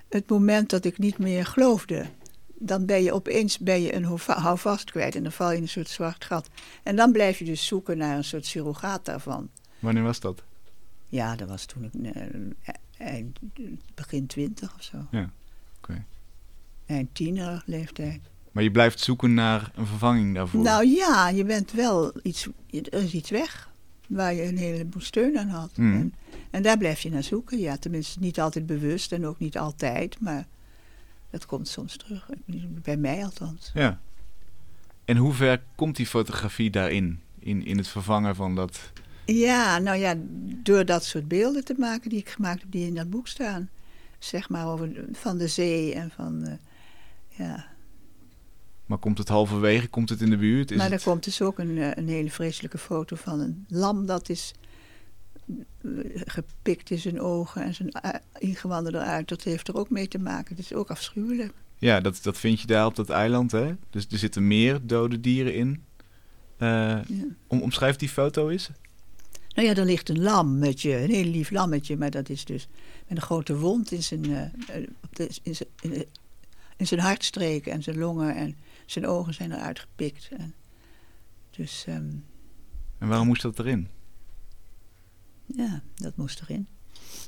het moment dat ik niet meer geloofde. Dan ben je opeens ben je een houva- houvast kwijt en dan val je in een soort zwart gat. En dan blijf je dus zoeken naar een soort surrogaat daarvan. Wanneer was dat? Ja, dat was toen ik eh, begin twintig of zo. Ja, oké. Eind tiener leeftijd. Maar je blijft zoeken naar een vervanging daarvoor. Nou ja, je bent wel iets, er is iets weg waar je een heleboel steun aan had. Mhm. En, en daar blijf je naar zoeken. Ja, tenminste niet altijd bewust en ook niet altijd, maar dat komt soms terug. Bij mij althans. Ja. En hoe ver komt die fotografie daarin? In, in het vervangen van dat... Ja, nou ja, door dat soort beelden te maken die ik gemaakt heb, die in dat boek staan. Zeg maar over de- van de zee en van, eh, ja. Maar komt het halverwege? Komt het in de buurt? Is maar er het... komt dus ook een, eh, een hele vreselijke foto van een lam dat is gepikt in zijn ogen en zijn eh, ingewanden eruit. Dat heeft er ook mee te maken. Het is ook afschuwelijk. Ja, dat, dat vind je daar op dat eiland, hè? Dus er zitten meer dode dieren in. Eh, Ja. om, omschrijf die foto eens. Nou ja, er ligt een lammetje, een heel lief lammetje, maar dat is dus met een grote wond in zijn, eh, in zijn, in zijn hartstreken en zijn longen en zijn ogen zijn eruit gepikt. En dus ehm, En waarom moest dat erin? Ja, dat moest erin.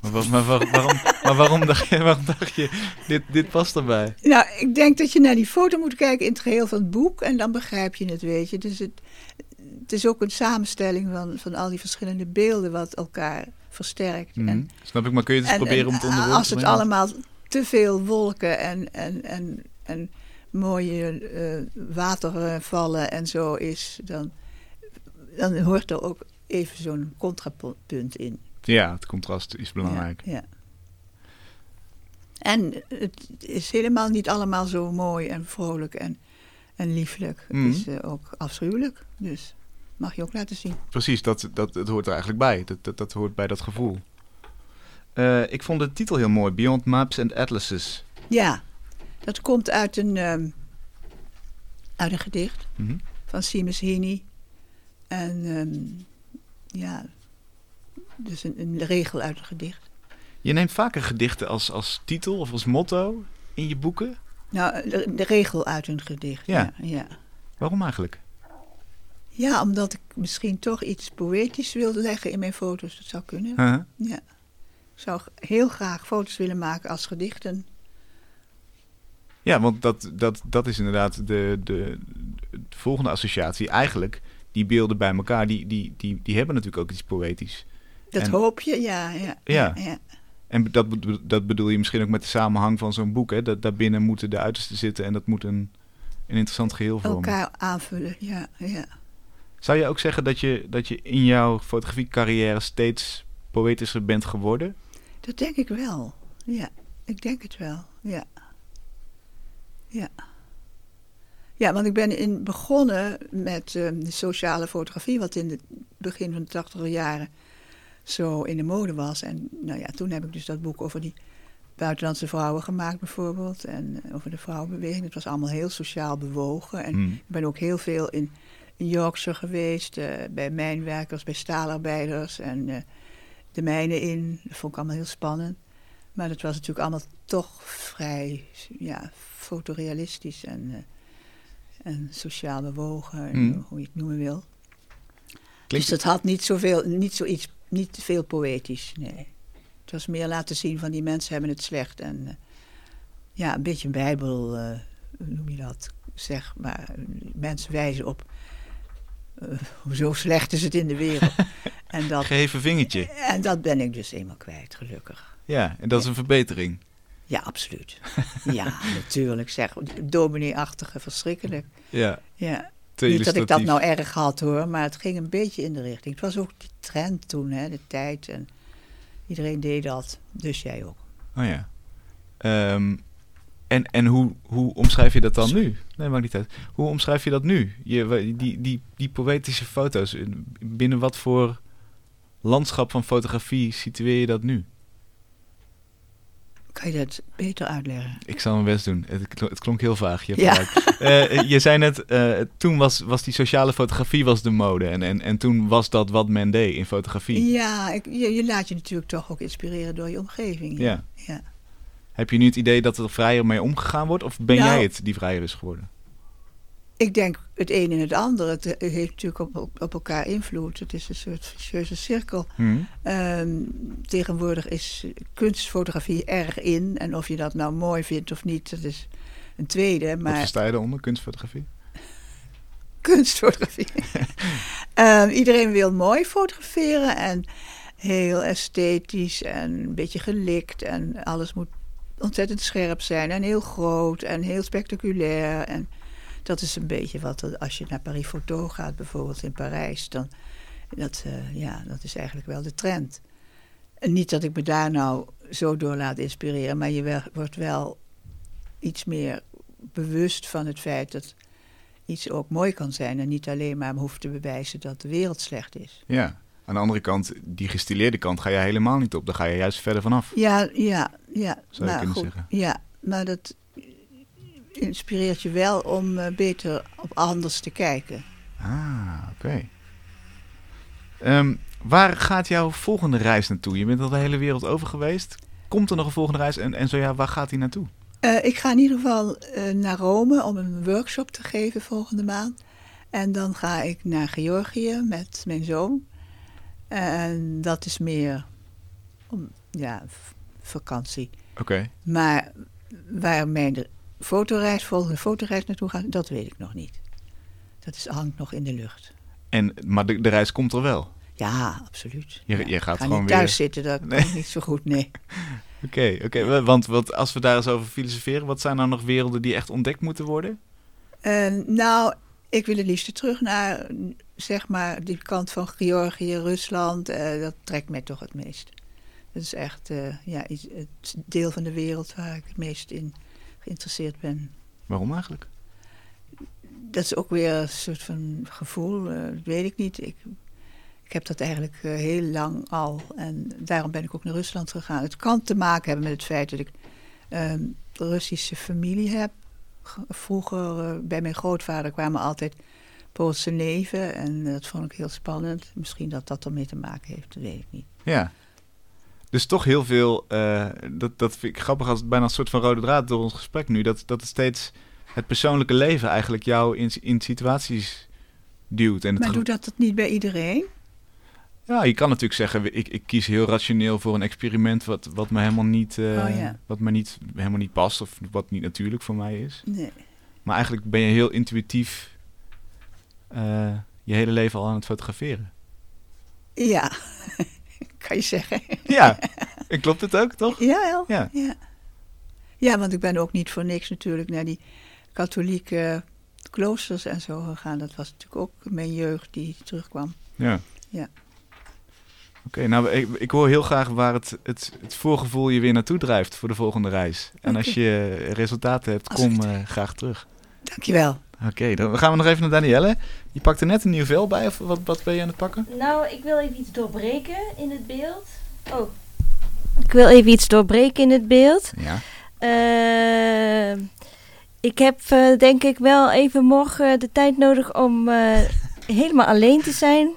Maar, maar, wa- waarom, maar waarom, dacht je, waarom dacht je, dit, dit past erbij? Nou, ik denk dat je naar die foto moet kijken in het geheel van het boek en dan begrijp je het, weet je. Dus het, het is ook een samenstelling van, van al die verschillende beelden wat elkaar versterkt. Mhm. En, Snap ik, maar kun je het eens en- proberen en om het onder woorden als te het allemaal te veel wolken en, en, en, en mooie eh, watervallen en zo is, dan, dan hoort er ook even zo'n contrapunt in. Ja, het contrast is belangrijk. Ja, ja. En het is helemaal niet allemaal zo mooi en vrolijk en, en lieflijk. Mhm. Het is eh, ook afschuwelijk. Dus mag je ook laten zien. Precies, dat, dat, dat hoort er eigenlijk bij. Dat, dat, dat hoort bij dat gevoel. Eh, ik vond de titel heel mooi. Beyond Maps and Atlases. Ja, dat komt uit een, ehm, uit een gedicht Mhm. van Seamus Heaney. En ehm, ja, dus een, een regel uit een gedicht. Je neemt vaker gedichten als, als titel of als motto in je boeken. Nou, de, de regel uit een gedicht. Ja. Ja, ja. Waarom eigenlijk? Ja, omdat ik misschien toch iets poëtisch wilde leggen in mijn foto's. Dat zou kunnen. Huh? Ja. Ik zou heel graag foto's willen maken als gedichten. Ja, want dat, dat, dat is inderdaad de, de, de volgende associatie. Eigenlijk, die beelden bij elkaar, die, die, die, die hebben natuurlijk ook iets poëtisch. Dat En- hoop je, ja. Ja. Ja. ja. En dat, dat bedoel je misschien ook met de samenhang van zo'n boek, hè? Dat daarbinnen moeten de uitersten zitten en dat moet een, een interessant geheel vormen. Elkaar aanvullen, ja. ja. Zou je ook zeggen dat je, dat je in jouw fotografiecarrière steeds poëtischer bent geworden? Dat denk ik wel. Ja, ik denk het wel. Ja. Ja. Ja, want ik ben in begonnen met eh, de sociale fotografie, wat in het begin van de tachtiger jaren zo in de mode was. En nou ja, toen heb ik dus dat boek over die buitenlandse vrouwen gemaakt bijvoorbeeld. En eh, over de vrouwenbeweging. Het was allemaal heel sociaal bewogen. En Hmm. ik ben ook heel veel in, in Yorkshire geweest, eh, bij mijnwerkers, bij staalarbeiders en de mijnen in. Dat vond ik allemaal heel spannend. Maar dat was natuurlijk allemaal toch vrij ja, fotorealistisch en, en sociaal bewogen, en Hmm. hoe je het noemen wil. Klinkt Dus dat had niet zoveel, niet zoiets, niet veel poëtisch, nee. Het was meer laten zien van die mensen hebben het slecht. En eh, ja, een beetje een bijbel, eh, hoe noem je dat, zeg maar. Mensen wijzen op, eh, zo slecht is het in de wereld. (laughs) en, dat, geheven vingertje. en dat ben ik dus eenmaal kwijt, gelukkig. Ja, en dat is een verbetering. Ja, absoluut. ja, (laughs) natuurlijk, zeg. Dominee-achtige, verschrikkelijk. Ja, Ja. Niet dat ik dat nou erg had hoor, maar het ging een beetje in de richting. Het was ook de trend toen, hè, de tijd. En iedereen deed dat, dus jij ook. Oh ja. Ehm, en en hoe, hoe omschrijf je dat dan nu? Nee, maakt niet uit. Hoe omschrijf je dat nu? Je, die, die, die poëtische foto's, in- binnen wat voor landschap van fotografie situeer je dat nu? Kan je dat beter uitleggen? Ik zal mijn best doen. Het, het klonk heel vaag. Je, hebt Ja. gelijk. (laughs) Eh, je zei net, eh, toen was, was die sociale fotografie was de mode. En, en, en toen was dat wat men deed in fotografie. Ja, ik, je, je laat je natuurlijk toch ook inspireren door je omgeving. Ja. ja. Heb je nu het idee dat er vrijer mee omgegaan wordt? Of ben Nou- jij het die vrijer is geworden? Ik denk het een en het ander. Het eh, heeft natuurlijk op, op, elkaar invloed. Het is een soort vicieuze cirkel. Hm? Ehm, tegenwoordig is kunstfotografie erg in. En of je dat nou mooi vindt of niet, dat is een tweede. Wat Maar versta je eronder, kunstfotografie? (laughs) kunstfotografie. (laughs) Ehm, iedereen wil mooi fotograferen en heel esthetisch en een beetje gelikt. En alles moet ontzettend scherp zijn en heel groot en heel spectaculair. En dat is een beetje wat, als je naar Paris Photo gaat, bijvoorbeeld in Parijs, dan dat, eh, ja, dat is eigenlijk wel de trend. En niet dat ik me daar nou zo door laat inspireren, maar je wel- wordt wel iets meer bewust van het feit dat iets ook mooi kan zijn en niet alleen maar hoeft te bewijzen dat de wereld slecht is. Ja. Aan de andere kant, die gestileerde kant ga je helemaal niet op. Daar ga je juist verder vanaf. Ja, ja, ja. Zou je maar kunnen goed, zeggen. Ja, maar dat inspireert je wel om eh, beter op anders te kijken. Ah, oké. Ehm, waar gaat jouw volgende reis naartoe? Je bent al de hele wereld over geweest. Komt er nog een volgende reis? En, en zo ja, waar gaat die naartoe? Eh, ik ga in ieder geval eh, naar Rome om een workshop te geven volgende maand. En dan ga ik naar Georgië met mijn zoon. En dat is meer om, ja, vakantie. Oké. Maar waar mijn fotoreis, volgende fotoreis naartoe gaat, dat weet ik nog niet. Dat is, hangt nog in de lucht. En, maar de, de reis komt er wel. Ja, absoluut. Je- Ja, je gaat gewoon niet thuis weer- zitten, dat Nee. niet zo goed, nee. (laughs) Oké, oké. wa- Want wat, als we daar eens over filosoferen, wat zijn nou nog werelden die echt ontdekt moeten worden? Eh, nou, ik wil het liefst terug naar, zeg maar, die kant van Georgië, Rusland. eh, dat trekt mij toch het meest. Dat is echt eh, ja, iets, het deel van de wereld waar ik het meest in geïnteresseerd ben. Waarom eigenlijk? Dat is ook weer een soort van gevoel, eh, dat weet ik niet. Ik, ik heb dat eigenlijk eh, heel lang al en daarom ben ik ook naar Rusland gegaan. Het kan te maken hebben met het feit dat ik ehm Russische familie heb. Vroeger eh, bij mijn grootvader kwamen altijd Poolse neven en dat vond ik heel spannend. Misschien dat dat ermee te maken heeft, dat weet ik niet. Ja. Dus toch heel veel, eh, dat, dat vind ik grappig als bijna een soort van rode draad door ons gesprek nu, dat, dat het steeds het persoonlijke leven eigenlijk jou in, in situaties duwt. En het Maar ge- doe dat dat niet bij iedereen? Ja, je kan natuurlijk zeggen, ik, ik kies heel rationeel voor een experiment wat, wat me helemaal niet, eh, Oh, ja. wat me niet, helemaal niet past of wat niet natuurlijk voor mij is. Nee. Maar eigenlijk ben je heel intuïtief eh, je hele leven al aan het fotograferen. Ja, kan je zeggen. Ja, En klopt het ook, toch? Ja, wel. Ja. Ja. ja. want ik ben ook niet voor niks natuurlijk naar die katholieke kloosters en zo gegaan. Dat was natuurlijk ook mijn jeugd die terugkwam. Ja. Ja. Oké, nou, ik, ik hoor heel graag waar het, het, het voorgevoel je weer naartoe drijft voor de volgende reis. En als je resultaten hebt, Als kom eh, graag terug. Dankjewel. Oké, dan gaan we nog even naar Danielle. Je pakt er net een nieuw vel bij, of wat, wat ben je aan het pakken? Nou, ik wil even iets doorbreken in het beeld. Oh. Ik wil even iets doorbreken in het beeld. Ja. Eh, ik heb eh, denk ik wel even morgen de tijd nodig om eh, helemaal alleen te zijn.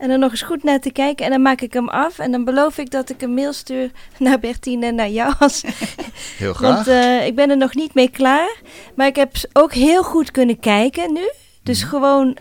En er nog eens goed naar te kijken. En dan maak ik hem af. En dan beloof ik dat ik een mail stuur naar Bertine en naar jou. Als, (laughs) Heel (laughs) graag. want eh, ik ben er nog niet mee klaar. Maar ik heb ook heel goed kunnen kijken nu. Dus Mhm. gewoon...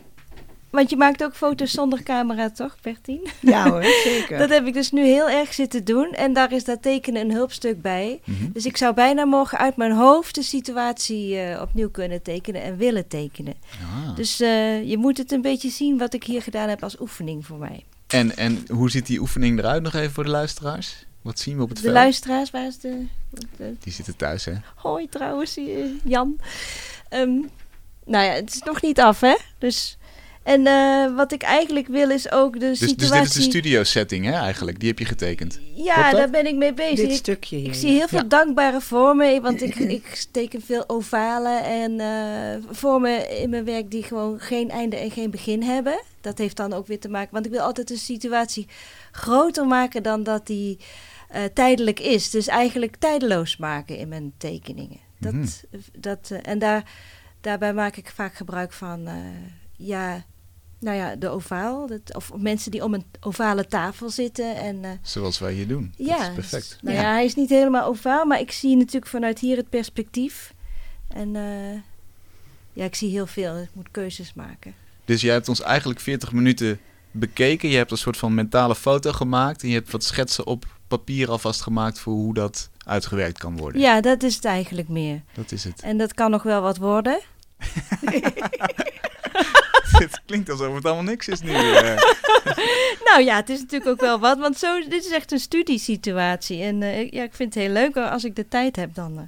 Want je maakt ook foto's zonder camera, toch, Bertien? Ja hoor, zeker. (laughs) Dat heb ik dus nu heel erg zitten doen. En daar is dat tekenen een hulpstuk bij. Mhm. Dus ik zou bijna morgen uit mijn hoofd de situatie eh, opnieuw kunnen tekenen en willen tekenen. Ah. Dus eh, je moet het een beetje zien wat ik hier gedaan heb als oefening voor mij. En, en hoe ziet die oefening eruit nog even voor de luisteraars? Wat zien we op het De vel? luisteraars, waar is de... de Die zitten thuis, hè? hoi trouwens, eh, Jan. Ehm, nou ja, het is nog niet af, hè? Dus... En eh, wat ik eigenlijk wil is ook de Dus, dus situatie... dit is de studio setting, hè, eigenlijk? Die heb je getekend. Ja, daar ben ik mee bezig. Dit stukje hier. Ik zie heel veel dankbare vormen, want ik, (clears throat) ik teken veel ovalen en eh, vormen in mijn werk die gewoon geen einde en geen begin hebben. Dat heeft dan ook weer te maken, want ik wil altijd een situatie groter maken dan dat die eh, tijdelijk is. Dus eigenlijk tijdeloos maken in mijn tekeningen. Dat, Mhm. dat, en daar, daarbij maak ik vaak gebruik van, eh, ja, nou ja, de ovaal. Dat, of mensen die om een ovale tafel zitten en... eh, Zoals wij hier doen. ja, Dat is perfect. Nou Ja. ja. hij is niet helemaal ovaal, maar ik zie natuurlijk vanuit hier het perspectief. En eh, ja, ik zie heel veel. Ik moet keuzes maken. Dus jij hebt ons eigenlijk 40 minuten bekeken. Je hebt een soort van mentale foto gemaakt. En je hebt wat schetsen op papier alvast gemaakt voor hoe dat uitgewerkt kan worden. Ja, dat is het eigenlijk meer. Dat is het. En dat kan nog wel wat worden. (laughs) Het klinkt alsof het allemaal niks is nu. eh. (laughs) Nou ja, het is natuurlijk ook wel wat, want zo, dit is echt een studiesituatie. En eh, ja, ik vind het heel leuk. Als ik de tijd heb, dan eh,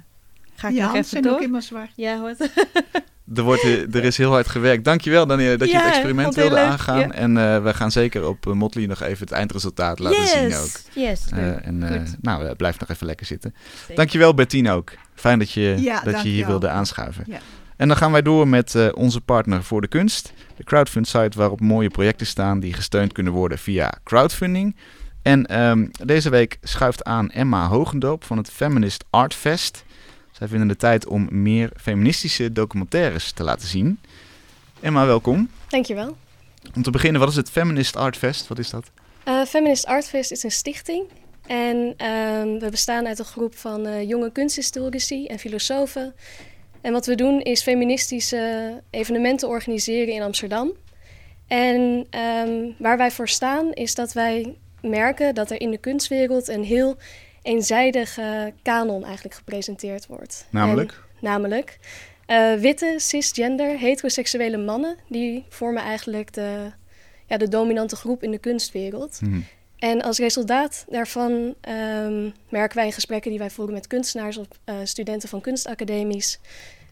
ga ik Je nog handen even zijn door. ook immer zwart. Ja, hoor. (laughs) er, wordt, eh, er is heel hard gewerkt. Dankjewel Danielle dat je Ja, het experiment wilde leuk, aangaan. ja. En eh, we gaan zeker op uh, Motley nog even het eindresultaat laten yes, zien ook. yes, Eh, en eh, Goed. nou, blijf nog even lekker zitten. Zeker. Dankjewel Bertine ook. Fijn dat je, Ja, dat je hier wilde aanschuiven. En dan gaan wij door met eh, onze partner voor de kunst. De crowdfund site waarop mooie projecten staan die gesteund kunnen worden via crowdfunding. En ehm, deze week schuift aan Emma Hogendoop van het Feminist Art Fest. Zij vinden de tijd om meer feministische documentaires te laten zien. Emma, welkom. Dankjewel. Om te beginnen, wat is het Feminist Art Fest? Wat is dat? Eh Feminist Artfest is een stichting. En ehm, we bestaan uit een groep van eh, jonge kunsthistorici en filosofen. En wat we doen is feministische evenementen organiseren in Amsterdam. En ehm, waar wij voor staan is dat wij merken dat er in de kunstwereld een heel eenzijdige kanon eigenlijk gepresenteerd wordt. Namelijk? En- namelijk eh, witte, cisgender, heteroseksuele mannen. Die vormen eigenlijk de, ja, de dominante groep in de kunstwereld. Mhm. En als resultaat daarvan ehm, merken wij in gesprekken die wij voeren met kunstenaars of eh, studenten van kunstacademies,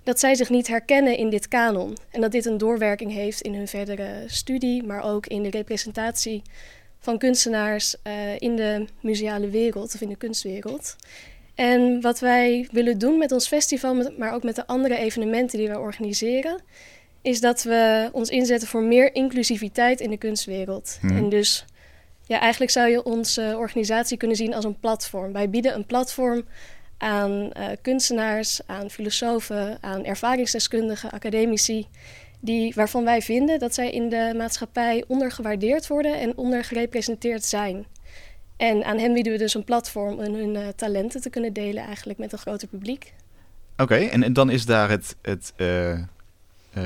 dat zij zich niet herkennen in dit kanon. En dat dit een doorwerking heeft in hun verdere studie, maar ook in de representatie van kunstenaars eh, in de museale wereld of in de kunstwereld. En wat wij willen doen met ons festival, maar ook met de andere evenementen die wij organiseren, is dat we ons inzetten voor meer inclusiviteit in de kunstwereld. Mhm. En dus ja, eigenlijk zou je onze organisatie kunnen zien als een platform. Wij bieden een platform aan eh, kunstenaars, aan filosofen, aan ervaringsdeskundigen, academici, die, waarvan wij vinden dat zij in de maatschappij ondergewaardeerd worden en ondergerepresenteerd zijn. En aan hen bieden we dus een platform om hun eh, talenten te kunnen delen eigenlijk met een groter publiek. Oké, en, en dan is daar het, het eh,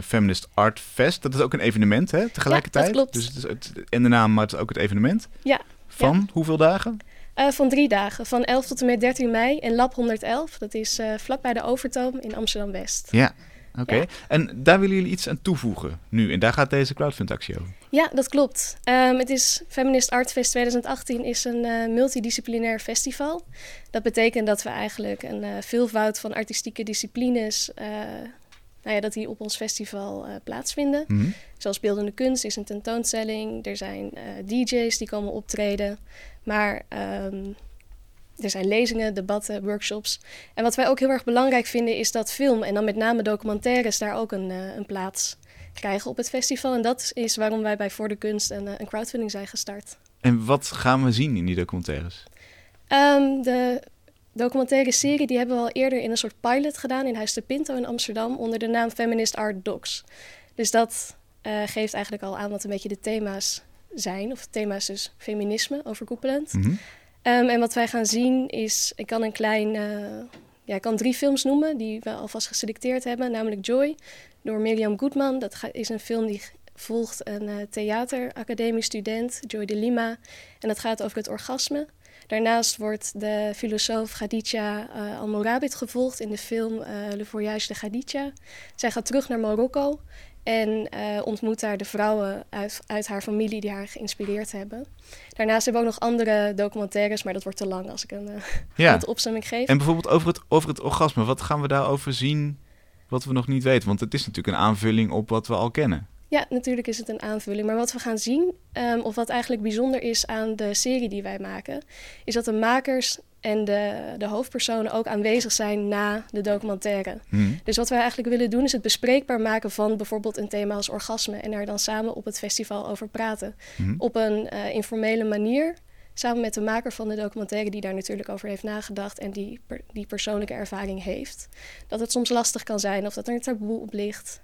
Feminist Art Fest. Dat is ook een evenement, hè, tegelijkertijd? klopt. Dus het is het, en de naam, maar het is ook het evenement. Ja, Van hoeveel dagen? Eh, van drie dagen, van 11 tot en met 13 mei in Lab 111. Dat is eh vlakbij de Overtoom in Amsterdam-West. Ja. Oké, Ja. en daar willen jullie iets aan toevoegen nu. En daar gaat deze crowdfund-actie over. Ja, dat klopt. Ehm, het is Feminist Art Fest 2018 is een eh, multidisciplinair festival. Dat betekent dat we eigenlijk een veelvoud van artistieke disciplines, nou ja, dat die op ons festival plaatsvinden. Mhm. Zoals beeldende kunst is een tentoonstelling. Er zijn DJ's die komen optreden. Maar ehm, er zijn lezingen, debatten, workshops. En wat wij ook heel erg belangrijk vinden is dat film en dan met name documentaires daar ook een, eh, een plaats krijgen op het festival. En dat is waarom wij bij Voor de Kunst een, eh, een crowdfunding zijn gestart. En wat gaan we zien in die documentaires? Ehm, de documentaire serie die hebben we al eerder in een soort pilot gedaan in Huis de Pinto in Amsterdam onder de naam Feminist Art Docs. Dus dat eh, geeft eigenlijk al aan wat een beetje de thema's zijn. Of thema's dus feminisme overkoepelend. Mhm. Ehm, en wat wij gaan zien is, ik kan een klein, eh, ja, ik kan drie films noemen die we alvast geselecteerd hebben, namelijk Joy door Mirjam Goodman. Dat is een film die volgt een eh theateracademie-student, Joy de Lima, en dat gaat over het orgasme. Daarnaast wordt de filosoof Khadija eh Al-Morabit gevolgd in de film eh, Le Voyage de Khadija. Zij gaat terug naar Marokko en eh, ontmoet daar de vrouwen uit, uit haar familie die haar geïnspireerd hebben. Daarnaast hebben we ook nog andere documentaires, maar dat wordt te lang als ik een eh Ja, (laughs) opzomming geef. en bijvoorbeeld over het, over het orgasme. Wat gaan we daarover zien wat we nog niet weten? Want het is natuurlijk een aanvulling op wat we al kennen. Ja, natuurlijk is het een aanvulling. Maar wat we gaan zien, ehm, of wat eigenlijk bijzonder is aan de serie die wij maken, is dat de makers en de, de hoofdpersonen ook aanwezig zijn na de documentaire. Mhm. Dus wat wij eigenlijk willen doen, is het bespreekbaar maken van bijvoorbeeld een thema als orgasme en er dan samen op het festival over praten. Mhm. Op een eh, informele manier. Samen met de maker van de documentaire, die daar natuurlijk over heeft nagedacht en die, per- die persoonlijke ervaring heeft. Dat het soms lastig kan zijn of dat er een taboe op ligt.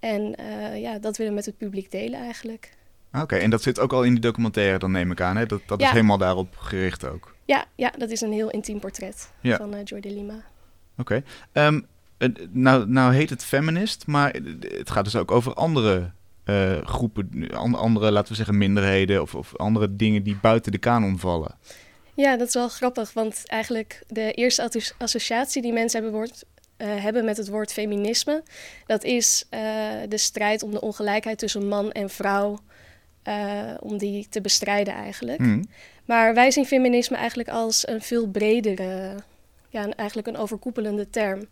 En eh, ja, dat willen we met het publiek delen eigenlijk. Oké, en dat zit ook al in die documentaire, dan neem ik aan. Hè? Dat, dat is helemaal daarop gericht ook. Ja, ja, dat is een heel intiem portret Ja. van Joy de Lima. Oké. Ehm, eh, nou, nou heet het feminist, maar het gaat dus ook over andere eh, groepen, an- andere, laten we zeggen, minderheden of, of andere dingen die buiten de kanon vallen. Ja, dat is wel grappig, want eigenlijk de eerste asso- associatie die mensen hebben, hebben met het woord feminisme, dat is de strijd om de ongelijkheid tussen man en vrouw, om die te bestrijden eigenlijk. Mhm. Maar wij zien feminisme eigenlijk als een veel bredere, ja, eigenlijk een overkoepelende term.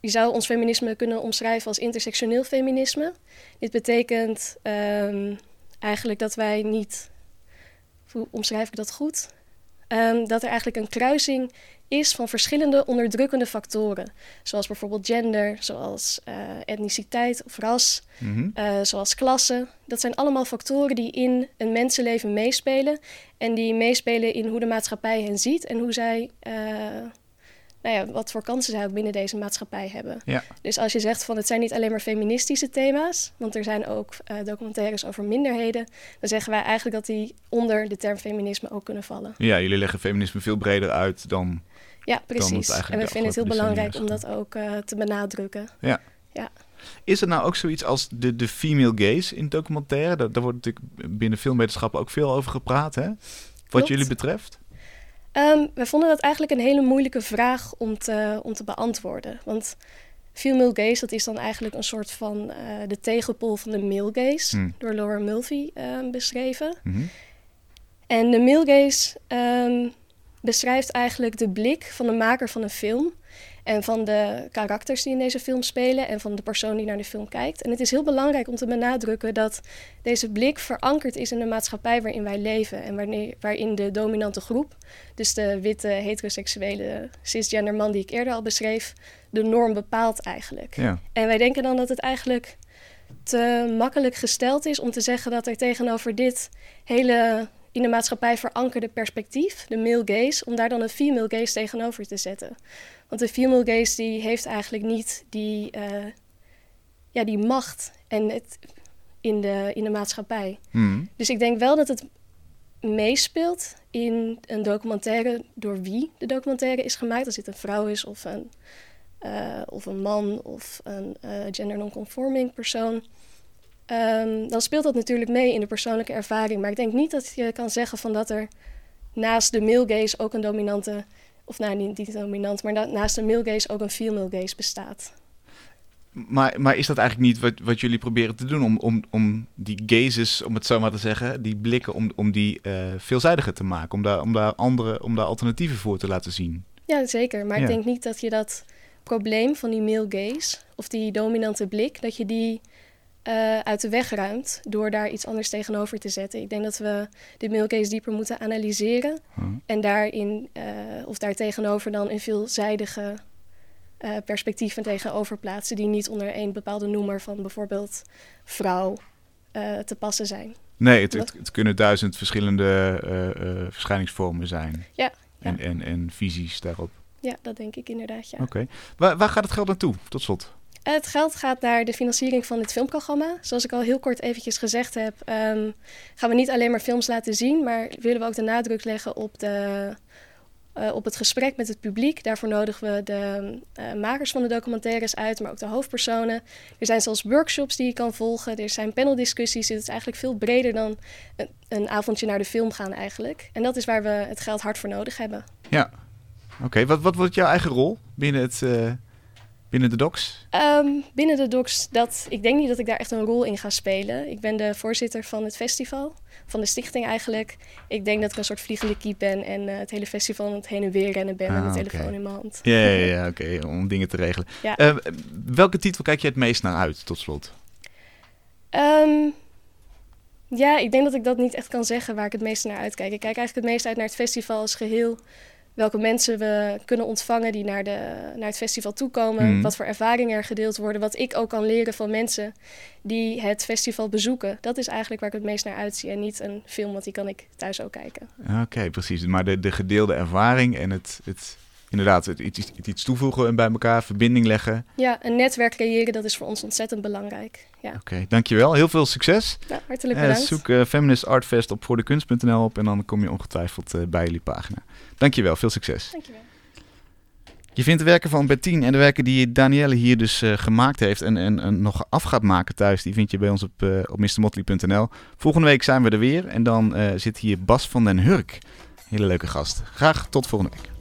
Je zou ons feminisme kunnen omschrijven als intersectioneel feminisme. Dit betekent ehm, eigenlijk dat wij niet, hoe omschrijf ik dat goed? Ehm, dat er eigenlijk een kruising is van verschillende onderdrukkende factoren. Zoals bijvoorbeeld gender, zoals eh, etniciteit of ras, Mhm. eh, zoals klasse. Dat zijn allemaal factoren die in een mensenleven meespelen. En die meespelen in hoe de maatschappij hen ziet en hoe zij, eh, nou ja, wat voor kansen zij ook binnen deze maatschappij hebben. Ja. Dus als je zegt van het zijn niet alleen maar feministische thema's, want er zijn ook eh, documentaires over minderheden, dan zeggen wij eigenlijk dat die onder de term feminisme ook kunnen vallen. Ja, jullie leggen feminisme veel breder uit dan. Ja, precies. En we de vinden het heel belangrijk om dat ook eh, te benadrukken. Is er nou ook zoiets als de, de female gaze in documentaire? Daar, daar wordt natuurlijk binnen filmwetenschappen ook veel over gepraat, hè? Wat Klopt. jullie betreft? Ehm, we vonden dat eigenlijk een hele moeilijke vraag om te, om te beantwoorden. Want female gaze, dat is dan eigenlijk een soort van eh, de tegenpol van de male gaze, Hmm. door Laura Mulvey ehm, beschreven. Mhm. En de male gaze ehm, beschrijft eigenlijk de blik van de maker van een film. En van de karakters die in deze film spelen en van de persoon die naar de film kijkt. En het is heel belangrijk om te benadrukken dat deze blik verankerd is in de maatschappij waarin wij leven. En wanneer, waarin de dominante groep, dus de witte, heteroseksuele, cisgender man die ik eerder al beschreef, de norm bepaalt eigenlijk. Ja. En wij denken dan dat het eigenlijk te makkelijk gesteld is om te zeggen dat er tegenover dit hele in de maatschappij verankerde perspectief, de male gaze, om daar dan een female gaze tegenover te zetten. Want de female gaze die heeft eigenlijk niet die, eh, ja, die macht en het in de, in de maatschappij. Mhm. Dus ik denk wel dat het meespeelt in een documentaire door wie de documentaire is gemaakt. Als het een vrouw is of een, eh, of een man of een eh, gender non-conforming persoon. Ehm, dan speelt dat natuurlijk mee in de persoonlijke ervaring. Maar ik denk niet dat je kan zeggen van dat er naast de male gaze ook een dominante, of nou niet, niet dominant, maar na- naast de male gaze ook een female gaze bestaat. Maar, maar is dat eigenlijk niet wat, wat jullie proberen te doen om, om, om die gazes, om het zo maar te zeggen, die blikken, om, om die uh, veelzijdiger te maken, om daar, om, daar andere, om daar alternatieven voor te laten zien? Ja, zeker. Maar ik denk niet dat je dat probleem van die male gaze of die dominante blik, dat je die uh, uit de weg ruimt door daar iets anders tegenover te zetten. Ik denk dat we de male gaze dieper moeten analyseren en daarin, uh, of daar tegenover dan een veelzijdige uh, perspectieven tegenover plaatsen die niet onder één bepaalde noemer van bijvoorbeeld vrouw te passen zijn. Nee, het, het, het kunnen duizend verschillende verschijningsvormen zijn. Ja, En, en, en visies daarop. Ja, dat denk ik inderdaad, ja. Oké. Waar, waar gaat het geld naartoe, tot slot? Het geld gaat naar de financiering van dit filmprogramma. Zoals ik al heel kort eventjes gezegd heb, um, gaan we niet alleen maar films laten zien, maar willen we ook de nadruk leggen op de uh, op het gesprek met het publiek. Daarvoor nodigen we de uh, makers van de documentaires uit, maar ook de hoofdpersonen. Er zijn zelfs workshops die je kan volgen. Er zijn paneldiscussies. Het is eigenlijk veel breder dan een, avondje naar de film gaan eigenlijk. En dat is waar we het geld hard voor nodig hebben. Ja, oké. Wat, wat wordt jouw eigen rol binnen het... Uh... Binnen de docs? Um, binnen de docs, dat, ik denk niet dat ik daar echt een rol in ga spelen. Ik ben de voorzitter van het festival van de stichting eigenlijk. Ik denk dat ik een soort vliegende kiep ben en uh, het hele festival het heen en weer rennen ben ah, met mijn okay. telefoon in mijn hand. Ja, ja, ja (laughs) oké, okay, om dingen te regelen. Ja. Uh, welke titel kijk je het meest naar uit, tot slot? Um, ja, ik denk dat ik dat niet echt kan zeggen waar ik het meest naar uitkijk. Ik kijk eigenlijk het meest uit naar het festival als geheel welke mensen we kunnen ontvangen die naar, de, naar het festival toekomen. Mm. Wat voor ervaringen er gedeeld worden. Wat ik ook kan leren van mensen die het festival bezoeken. Dat is eigenlijk waar ik het meest naar uitzie. En niet een film, want die kan ik thuis ook kijken. Oké, precies. Maar de, de gedeelde ervaring en het, het inderdaad het iets, iets toevoegen en bij elkaar verbinding leggen. Ja, een netwerk creëren, dat is voor ons ontzettend belangrijk. Ja. Oké, dankjewel. Heel veel succes. Ja, hartelijk bedankt. Uh, zoek uh, Feminist Art Fest op voordekunst.nl op en dan kom je ongetwijfeld uh, bij jullie pagina. Dankjewel, veel succes. Dankjewel. Je vindt de werken van Bettine en de werken die Danielle hier dus uh, gemaakt heeft en, en, en, nog af gaat maken thuis, die vind je bij ons op, uh, op mrmotley.nl. Volgende week zijn we er weer en dan uh, zit hier Bas van den Hurk. Hele leuke gast. Graag tot volgende week.